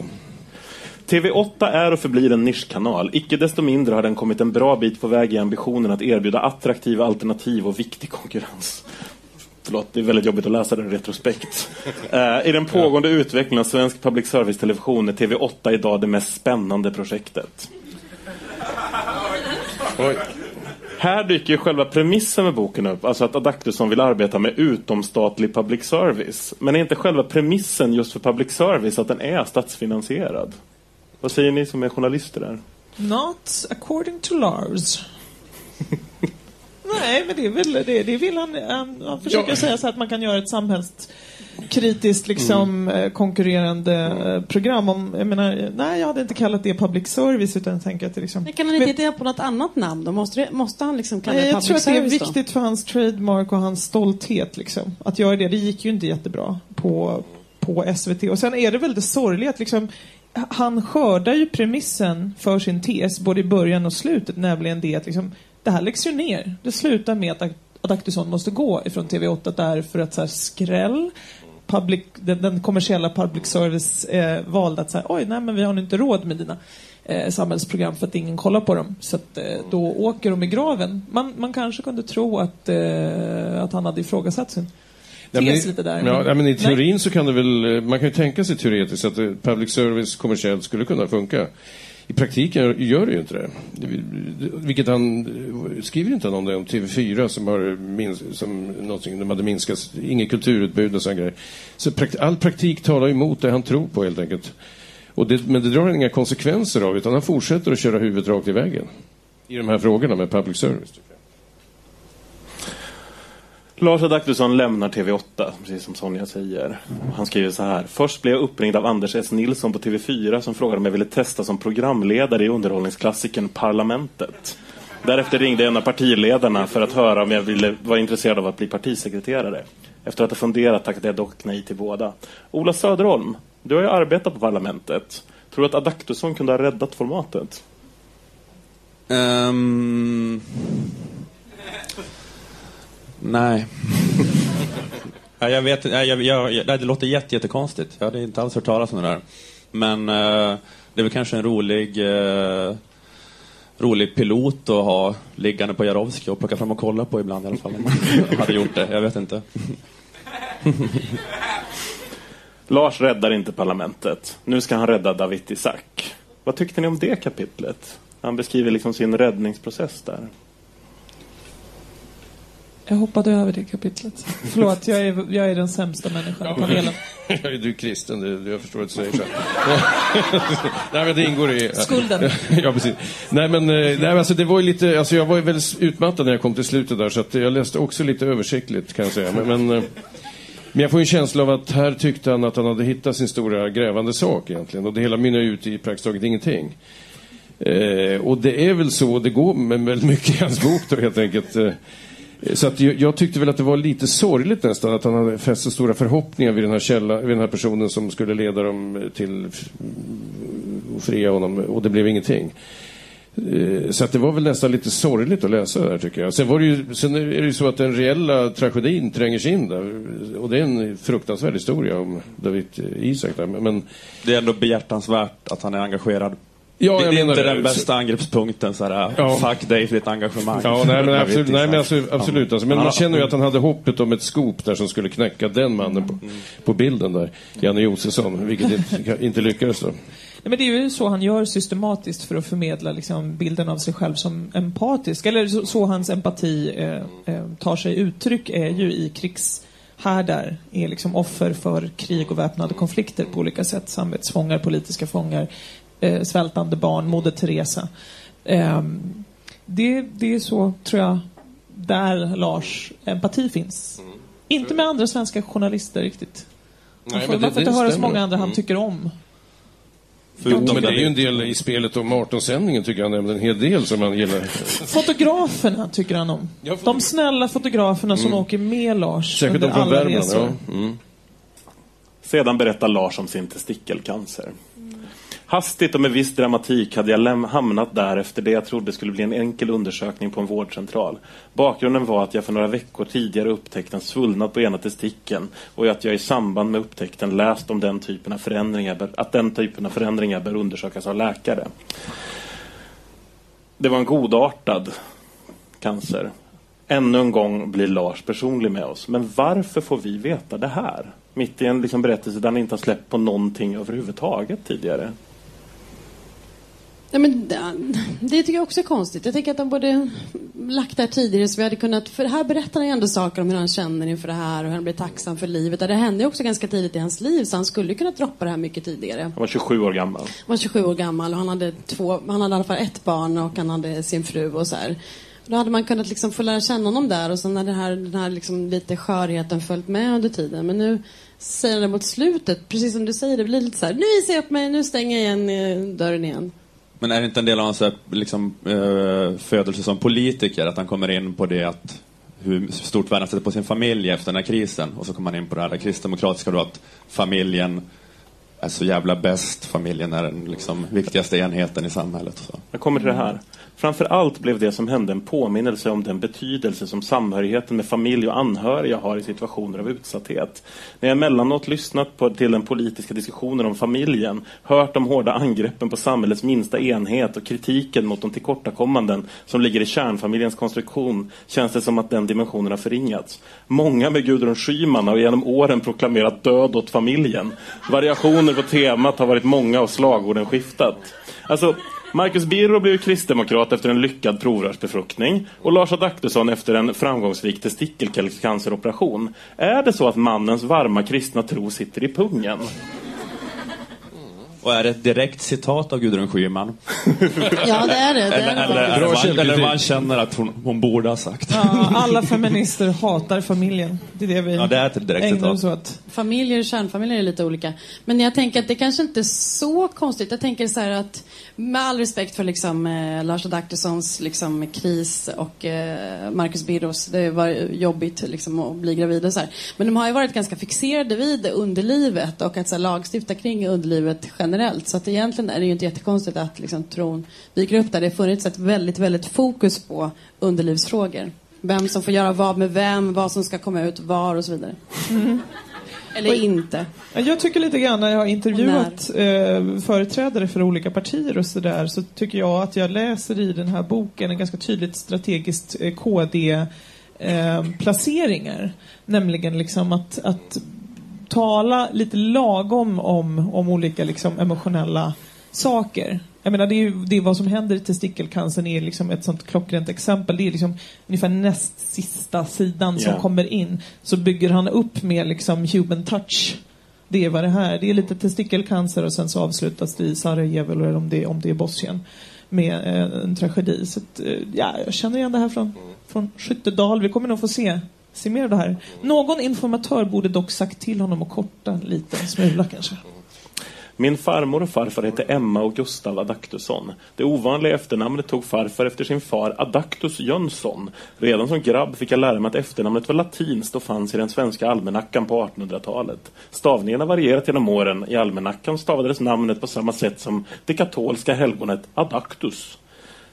[SPEAKER 4] TV8 är och förblir en nischkanal. Icke desto mindre har den kommit en bra bit på väg i ambitionen att erbjuda attraktiva alternativ och viktig konkurrens. Förlåt, det är väldigt jobbigt att läsa den i retrospekt. Eh, I den pågående utvecklingen av svensk public service-television är TV8 idag det mest spännande projektet.
[SPEAKER 8] Oj.
[SPEAKER 4] Här dyker själva premissen med boken upp, alltså att Adaktusson vill arbeta med utomstatlig public service. Men är inte själva premissen just för public service att den är statsfinansierad? Vad säger ni som är journalister där?
[SPEAKER 6] Not according to Lars. Nej, men det, är väl, det, det vill han. Han, han försöker
[SPEAKER 8] Ja.
[SPEAKER 6] säga så att man kan göra ett samhällskritiskt liksom, eh, konkurrerande eh, program. Om, jag menar, nej, jag hade inte kallat det public service utan jag tänker att det liksom...
[SPEAKER 7] Men kan han inte hitta på något annat namn då? Måste, det, måste han liksom kalla
[SPEAKER 6] Nej,
[SPEAKER 7] det
[SPEAKER 6] jag
[SPEAKER 7] public
[SPEAKER 6] tror att det är
[SPEAKER 7] service då?
[SPEAKER 6] viktigt för hans trademark och hans stolthet liksom, att göra det. Det gick ju inte jättebra på, på SVT. Och sen är det väl det sorgliga att liksom, han skördar ju premissen för sin tes både i början och slutet, nämligen det att liksom, det här läggs ju ner. Det slutar med att Adaktusson måste gå ifrån TV8 därför att så här, skräll public, den, den kommersiella public service eh, valde att säga oj, nej men vi har nu inte råd med dina eh, samhällsprogram för att ingen kollar på dem. Så att, eh, då åker de i graven. Man, man kanske kunde tro att, eh, att han hade ifrågasatt sin Tes
[SPEAKER 8] men,
[SPEAKER 6] lite där.
[SPEAKER 8] Ja, men I
[SPEAKER 6] Nej.
[SPEAKER 8] teorin så kan det väl, man kan ju tänka sig teoretiskt att eh, public service kommersiellt skulle kunna funka. I praktiken gör det ju inte det. Vilket han, eh, skriver inte han om det om TV4 som har mins, som någonting, de hade minskat, inget kulturutbud och sådana grejer. Så prakt, all praktik talar emot det han tror på helt enkelt. Och det, men det drar han inga konsekvenser av utan han fortsätter att köra huvudet rakt i väggen. I de här frågorna med public service.
[SPEAKER 4] Lars Adaktusson lämnar TV8, precis som Sonja säger. Han skriver så här. Först blev jag uppringd av Anders S. Nilsson på TV4 som frågade om jag ville testa som programledare i underhållningsklassikern Parlamentet. Därefter ringde en av partiledarna för att höra om jag ville, var intresserad av att bli partisekreterare. Efter att ha funderat tackade jag dock nej till båda. Ola Söderholm, du har ju arbetat på Parlamentet. Tror du att Adaktusson kunde ha räddat formatet?
[SPEAKER 5] Um nej. ja, jag vet jag, jag, jag, det låter jätte, jättekonstigt. Jag hade inte alls hört talas om det där. Men eh, det är väl kanske en rolig, eh, rolig pilot att ha liggande på Jarowski och plocka fram och kolla på ibland i alla fall. Om man hade gjort det, jag vet inte.
[SPEAKER 4] Lars räddar inte parlamentet. Nu ska han rädda David Isaac. Vad tyckte ni om det kapitlet? Han beskriver liksom sin räddningsprocess där.
[SPEAKER 6] Jag hoppade över det kapitlet. Förlåt, jag är, jag är den sämsta människan i panelen.
[SPEAKER 8] du är kristen, det, jag förstår att du säger så. nej, men det ingår i...
[SPEAKER 6] Skulden.
[SPEAKER 8] ja, precis. Nej, men, eh, nej, alltså, det var ju lite, alltså, jag var ju väldigt utmattad när jag kom till slutet där, så att jag läste också lite översiktligt kan jag säga. Men, men, eh, men jag får en känsla av att här tyckte han att han hade hittat sin stora grävande sak egentligen. Och det hela mynnar ut i praktiskt taget ingenting. Eh, och det är väl så det går med väldigt mycket i hans bok då helt enkelt. Eh, så att jag, jag tyckte väl att det var lite sorgligt nästan att han hade fäst så stora förhoppningar vid den här, källa, vid den här personen som skulle leda dem till och fria honom och det blev ingenting. Eh, så att det var väl nästan lite sorgligt att läsa det där tycker jag. Sen, var det ju, sen är det ju så att den reella tragedin tränger sig in där. Och det är en fruktansvärd historia om David Isak där. Men, men
[SPEAKER 5] Det är ändå behjärtansvärt att han är engagerad.
[SPEAKER 8] Ja,
[SPEAKER 5] det, det är inte
[SPEAKER 8] det.
[SPEAKER 5] den bästa angreppspunkten, så här,
[SPEAKER 8] Ja.
[SPEAKER 5] fuck dig för ditt engagemang.
[SPEAKER 8] Ja, nej, men absolut, nej, men
[SPEAKER 5] exakt.
[SPEAKER 8] absolut, alltså, Men man känner ju att han hade hoppet om ett skop där som skulle knäcka den mannen på, på bilden där. Janne Josefsson, vilket inte, inte lyckades då.
[SPEAKER 6] Nej, men det är ju så han gör systematiskt för att förmedla liksom, bilden av sig själv som empatisk. Eller så, så hans empati eh, eh, tar sig uttryck är ju i krigshärdar. Är liksom offer för krig och väpnade konflikter på olika sätt. Samvetsfångar, politiska fångar, eh, svältande barn, Moder Teresa. Ehm, det, det är så, tror jag, där Lars empati finns. Inte med andra svenska journalister riktigt. Man
[SPEAKER 8] Nej,
[SPEAKER 6] får,
[SPEAKER 8] men det-
[SPEAKER 6] man får
[SPEAKER 8] det
[SPEAKER 6] inte höra så många andra han
[SPEAKER 8] Mm.
[SPEAKER 6] tycker om.
[SPEAKER 8] Jo, men det är ju en del i spelet om 18-sändningen tycker han en hel del som han gillar.
[SPEAKER 6] Fotograferna tycker han om. De snälla fotograferna som
[SPEAKER 8] Mm.
[SPEAKER 6] åker med Lars
[SPEAKER 8] Särskilt
[SPEAKER 6] under
[SPEAKER 8] de från
[SPEAKER 6] alla
[SPEAKER 8] Värmland.
[SPEAKER 6] resor.
[SPEAKER 8] Ja. Mm.
[SPEAKER 4] Sedan berättar Lars om sin testikelcancer. Hastigt och med viss dramatik hade jag hamnat där efter det jag trodde skulle bli en enkel undersökning på en vårdcentral. Bakgrunden var att jag för några veckor tidigare upptäckt en svullnad på ena testikeln och att jag i samband med upptäckten läst om den typen av förändringar, bör- att den typen av förändringar bör undersökas av läkare. Det var en godartad cancer. Ännu en gång blir Lars personlig med oss. Men varför får vi veta det här? Mitt i en liksom berättelse där han inte har släppt på någonting överhuvudtaget tidigare.
[SPEAKER 7] Nej, men det, det tycker jag också är konstigt. Jag tänker att de borde lagt det här tidigare så vi hade kunnat... För här berättar han ju ändå saker om hur han känner inför det här och hur han blir tacksam för livet. Och det hände ju också ganska tidigt i hans liv så han skulle ju kunnat droppa det här mycket tidigare.
[SPEAKER 4] Han var 27 år gammal.
[SPEAKER 7] Han var 27 år gammal och han hade, två, han hade i alla fall ett barn och han hade sin fru och så här. Då hade man kunnat liksom få lära känna honom där och sen har det här, den här liksom lite skörheten följt med under tiden. Men nu säger han det mot slutet, precis som du säger, det blir lite så här, nu visar jag upp mig, nu stänger jag igen eh, dörren igen.
[SPEAKER 5] Men är det inte en del av hans eh, liksom, eh, födelse som politiker, att han kommer in på det att hur stort värde han sätter på sin familj efter den här krisen och så kommer han in på det här kristdemokratiska då att familjen är så jävla bäst, familjen är den liksom, viktigaste enheten i samhället. Så.
[SPEAKER 4] Jag kommer till det här. Framför allt blev det som hände en påminnelse om den betydelse som samhörigheten med familj och anhöriga har i situationer av utsatthet. När jag emellanåt lyssnat på, till den politiska diskussionen om familjen, hört de hårda angreppen på samhällets minsta enhet och kritiken mot de tillkortakommanden som ligger i kärnfamiljens konstruktion, känns det som att den dimensionen har förringats. Många med Gudrun Schyman har genom åren proklamerat död åt familjen. Variationer på temat har varit många och slagorden skiftat. Alltså, Marcus Birro blev kristdemokrat efter en lyckad provrörsbefruktning och Lars Adaktusson efter en framgångsrik testikelcanceroperation. Är det så att mannens varma kristna tro sitter i pungen?
[SPEAKER 5] Och är det ett direkt citat av Gudrun Schyman?
[SPEAKER 7] Ja, det är det. det, är
[SPEAKER 5] Eller,
[SPEAKER 7] det
[SPEAKER 5] eller,
[SPEAKER 7] faktiskt.
[SPEAKER 5] eller, han känner att hon, hon borde ha sagt.
[SPEAKER 6] Ja, alla feminister hatar familjen. Det är det vi
[SPEAKER 5] Ja, det är ett direkt
[SPEAKER 6] ägnar oss åt.
[SPEAKER 7] Familjer och kärnfamiljer är lite olika. Men jag tänker att det kanske inte är så konstigt. Jag tänker så här att med all respekt för liksom, eh, Lars Adaktussons liksom, kris och eh, Marcus Birros, det var jobbigt liksom, att bli gravid och så här. Men de har ju varit ganska fixerade vid underlivet och att så här, lagstifta kring underlivet generellt. Så att egentligen är det ju inte jättekonstigt att liksom, tron dyker upp där. Det har funnits ett väldigt, väldigt fokus på underlivsfrågor. Vem som får göra vad med vem, vad som ska komma ut var och så vidare. Eller inte.
[SPEAKER 6] Ja, Jag tycker lite grann när jag har intervjuat eh, företrädare för olika partier och sådär så tycker jag att jag läser i den här boken en ganska tydligt strategiskt eh, KD eh, placeringar. Nämligen liksom att, att tala lite lagom om, om olika liksom emotionella saker. Jag menar, det är, ju, det är vad som händer i testikelcancern är liksom ett sånt klockrent exempel. Det är liksom ungefär näst sista sidan som
[SPEAKER 4] Ja.
[SPEAKER 6] kommer in. Så bygger han upp med liksom human touch. Det är vad det här Det är lite testikelcancer och sen så avslutas det i Sarajevo eller om det, om det är Bosnien med eh, en tragedi. Så att, eh, ja, jag känner igen det här från, från Skyttedal. Vi kommer nog få se, se mer av det här. Någon informatör borde dock sagt till honom att korta lite, liten smula kanske.
[SPEAKER 4] Min farmor och farfar hette Emma och Gustav Adaktusson. Det ovanliga efternamnet tog farfar efter sin far Adaktus Jönsson. Redan som grabb fick jag lära mig att efternamnet var latinskt och fanns i den svenska almanackan på 1800-talet. Stavningen har varierat genom åren. I almanackan stavades namnet på samma sätt som det katolska helgonet Adaktus.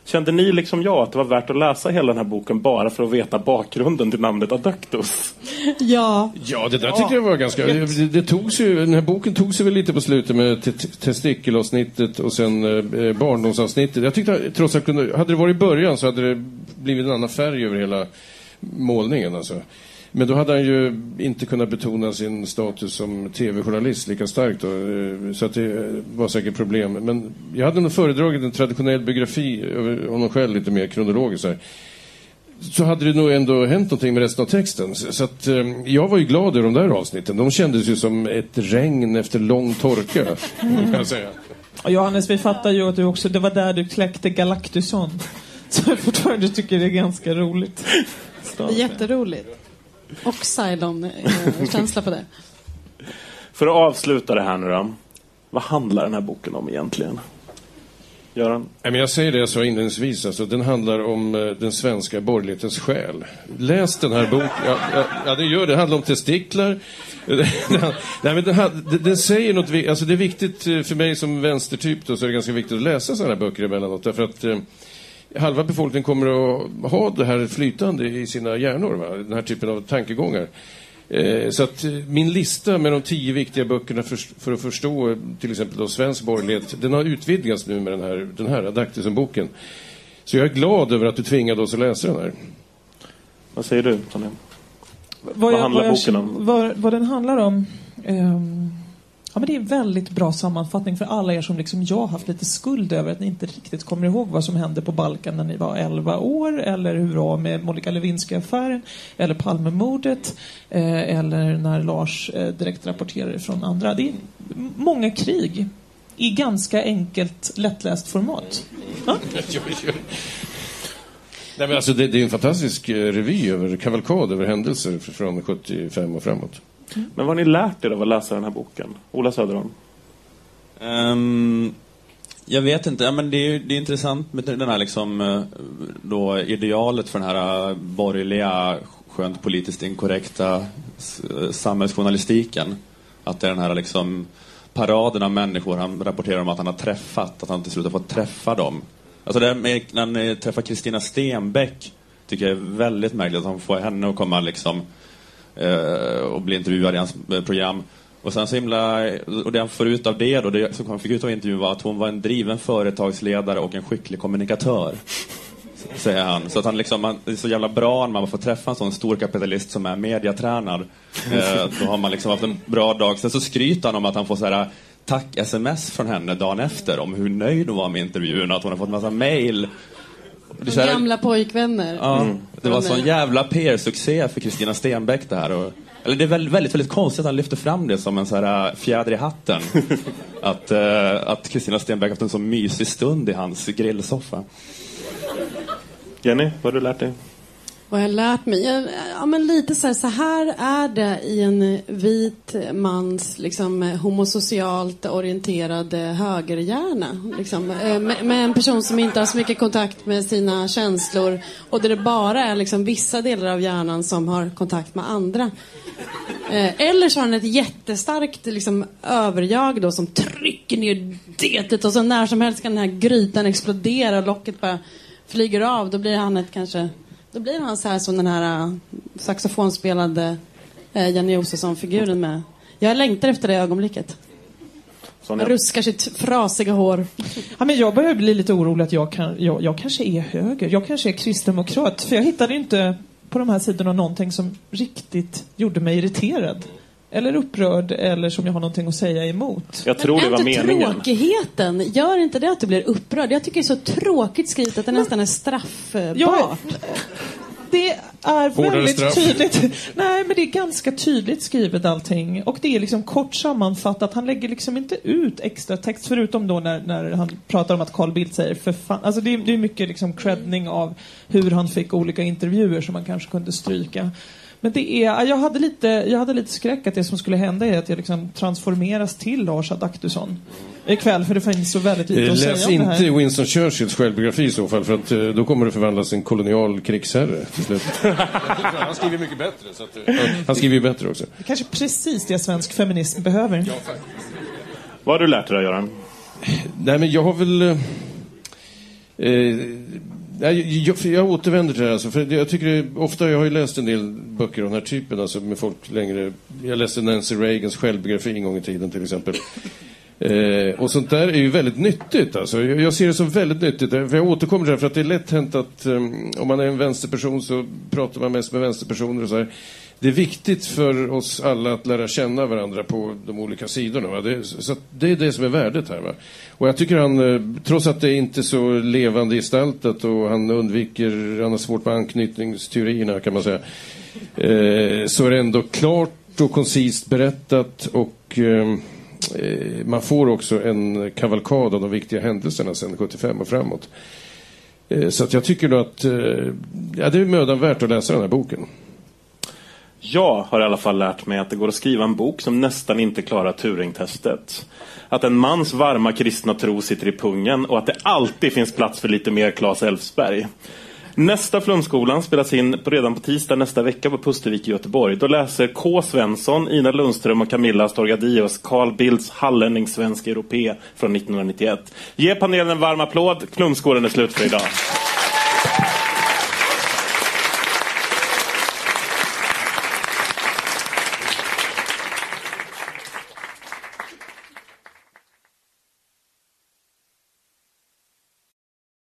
[SPEAKER 4] Kände ni liksom jag att det var värt att läsa hela den här boken bara för att veta bakgrunden till namnet Adaktus?
[SPEAKER 7] Ja.
[SPEAKER 8] Ja, det där tyckte jag var ganska... Det, det togs ju, den här boken tog sig väl lite på slutet med te- testikelavsnittet och sen eh, barndomsavsnittet. Jag tyckte trots allt kunde... Hade det varit i början så hade det blivit en annan färg över hela målningen alltså. Men då hade han ju inte kunnat betona sin status som tv-journalist lika starkt. Då, eh, så att det var säkert problem. Men jag hade nog föredragit en traditionell biografi över honom själv lite mer kronologiskt. Så, här. så hade det nog ändå hänt någonting med resten av texten. Så att, eh, jag var ju glad över de där avsnitten. De kändes ju som ett regn efter lång torka. Kan jag säga.
[SPEAKER 6] Johannes, vi fattar ju att du också, det var där du kläckte Galactusson. Så jag fortfarande tycker det är ganska roligt.
[SPEAKER 7] Det är jätteroligt. Och Cylon-känsla på det.
[SPEAKER 4] För att avsluta det här nu då. Vad handlar den här boken om egentligen? Göran?
[SPEAKER 8] Jag säger det jag sa inledningsvis, alltså, den handlar om eh, den svenska borgerlighetens själ. Läs den här boken. Ja, ja, ja, det gör det. Det handlar om testiklar. Nej, men den, den, säger något, vi- alltså det är viktigt eh, för mig som vänstertyp då, så är det ganska viktigt att läsa sådana här böcker emellanåt. Därför att eh, halva befolkningen kommer att ha det här flytande i sina hjärnor, va? den här typen av tankegångar. Eh, Så att eh, min lista med de tio viktiga böckerna för, för att förstå eh, till exempel då svensk borgerlighet, den har utvidgats nu med den här, den här Adaktusen-boken. Så jag är glad över att du tvingade oss att läsa den här.
[SPEAKER 4] Vad säger du, Sonja?
[SPEAKER 6] Vad, jag-
[SPEAKER 4] handlar
[SPEAKER 6] vad jag
[SPEAKER 4] boken om?
[SPEAKER 6] Vad, vad den handlar om? ehm, Ja, men det är en väldigt bra sammanfattning för alla er som liksom jag haft lite skuld över att ni inte riktigt kommer ihåg vad som hände på Balkan när ni var 11 år eller hur det var med Monica Lewinsky-affären eller Palmemordet eh, eller när Lars eh, direkt rapporterade från andra. Det är många krig i ganska enkelt lättläst format. Ja?
[SPEAKER 8] Nej, men alltså, det, det är en fantastisk eh, revy över kavalkad över händelser från 75 och framåt.
[SPEAKER 4] Men vad har ni lärt er av att läsa den här boken? Ola Söderholm?
[SPEAKER 5] Um, jag vet inte, ja, men det är, det är intressant med den här liksom, eh, då idealet för den här eh, borgerliga, skönt politiskt inkorrekta eh, samhällsjournalistiken. Att det är den här liksom paraden av människor han rapporterar om att han har träffat, att han till slut har fått träffa dem. Alltså det här med, när han träffar Kristina Stenbeck tycker jag är väldigt märkligt att han får henne att komma liksom eh, Eh, och blev intervjuad i hans eh, program. Och sen så himla, och det han får ut av det då, det som han fick ut av intervjun var att hon var en driven företagsledare och en skicklig kommunikatör. Säger han. Så att han liksom, man, det är så jävla bra när man får träffa en sån stor kapitalist som är mediatränad. Eh, då har man liksom haft en bra dag. Sen så skryter han om att han får så här tack-sms från henne dagen efter om hur nöjd hon var med intervjun och att hon har fått massa mail. Det här-
[SPEAKER 7] Gamla pojkvänner.
[SPEAKER 5] Ja,
[SPEAKER 8] Mm.
[SPEAKER 5] det var
[SPEAKER 7] Från,
[SPEAKER 5] sån jävla PR-succé för Kristina Stenbeck det här. Och, eller det är väldigt, väldigt, väldigt konstigt att han lyfter fram det som en så här äh, fjäder i hatten. att eh, att Kristina Stenbeck haft en så mysig stund i hans grillsoffa.
[SPEAKER 4] Jenny, vad har du lärt dig?
[SPEAKER 7] Vad jag har lärt mig? Ja, men lite så här, så här är det i en vit mans liksom, homosocialt orienterade högerhjärna. Liksom, eh, med, med en person som inte har så mycket kontakt med sina känslor och där det bara är liksom, vissa delar av hjärnan som har kontakt med andra. Eh, eller så har han ett jättestarkt liksom, överjag då som trycker ner detet och så när som helst kan den här grytan explodera och locket bara flyger av. Då blir han ett kanske då blir han så här som den här uh, saxofonspelande uh, Janne Josefsson-figuren med. Jag längtar efter det ögonblicket.
[SPEAKER 4] Sonja?
[SPEAKER 7] Han ruskar sitt frasiga hår.
[SPEAKER 6] Ja, men jag börjar bli lite orolig att jag, kan, jag, jag kanske är höger. Jag kanske är kristdemokrat. För jag hittade inte på de här sidorna någonting som riktigt gjorde mig irriterad. Eller upprörd eller som jag har någonting att säga emot.
[SPEAKER 4] Jag tror det
[SPEAKER 7] Men
[SPEAKER 4] var meningen.
[SPEAKER 7] tråkigheten, gör inte det att du blir upprörd? Jag tycker det är så tråkigt skrivet att det nästan är straffbart.
[SPEAKER 6] Ja, det är
[SPEAKER 8] Hårdare
[SPEAKER 6] väldigt
[SPEAKER 8] straff.
[SPEAKER 6] tydligt. Nej, men det är ganska tydligt skrivet allting. Och det är liksom kort sammanfattat. Han lägger liksom inte ut extra text förutom då när, när han pratar om att Carl Bildt säger för fan. Alltså det är, det är mycket liksom creddning av hur han fick olika intervjuer som man kanske kunde stryka. Men det är, jag hade lite, jag hade lite skräck att det som skulle hända är att jag liksom transformeras till Lars Adaktusson ikväll för det finns så väldigt lite
[SPEAKER 8] Eh,
[SPEAKER 6] att
[SPEAKER 8] Läs
[SPEAKER 6] säga om det
[SPEAKER 8] inte
[SPEAKER 6] här.
[SPEAKER 8] Winston Churchills självbiografi i så fall, för att eh, då kommer det förvandlas till en kolonial krigsherre till slut. han skriver mycket bättre. Så att, eh, han, han skriver ju bättre också.
[SPEAKER 6] Det är kanske precis det svensk feminism behöver.
[SPEAKER 4] Vad har du lärt dig då, Göran?
[SPEAKER 8] Nej, men jag har väl... eh, Eh, jag, för jag återvänder till det här. Alltså, för jag tycker det, ofta, jag har ju läst en del böcker av den här typen, alltså med folk längre. Jag läste Nancy Reagans självbiografi en gång i tiden till exempel. Eh, och sånt där är ju väldigt nyttigt. Alltså. Jag, jag ser det som väldigt nyttigt. För jag återkommer till det för att det är lätt hänt att um, om man är en vänsterperson så pratar man mest med vänsterpersoner och så här. Det är viktigt för oss alla att lära känna varandra på de olika sidorna. Va? Det, så att det är det som är värdet här. Va? Och jag tycker han, eh, trots att det inte är så levande gestaltat och han undviker, han har svårt med anknytningsteorierna kan man säga. Eh, så är det ändå klart och koncist berättat och eh, eh, man får också en kavalkad av de viktiga händelserna sedan 75 och framåt. Eh, så att jag tycker då att eh, ja, det är mödan värt att läsa den här boken.
[SPEAKER 4] Jag har i alla fall lärt mig att det går att skriva en bok som nästan inte klarar Turingtestet. Att en mans varma kristna tro sitter i pungen och att det alltid finns plats för lite mer Claes Elfsberg. Nästa Flumskolan spelas in redan på tisdag nästa vecka på Pustervik i Göteborg. Då läser K. Svensson, Ina Lundström och Camilla Storgadius Carl Bildts Hallänning svensk europé från 1991. Ge panelen en varm applåd. Flumskolan är slut för idag.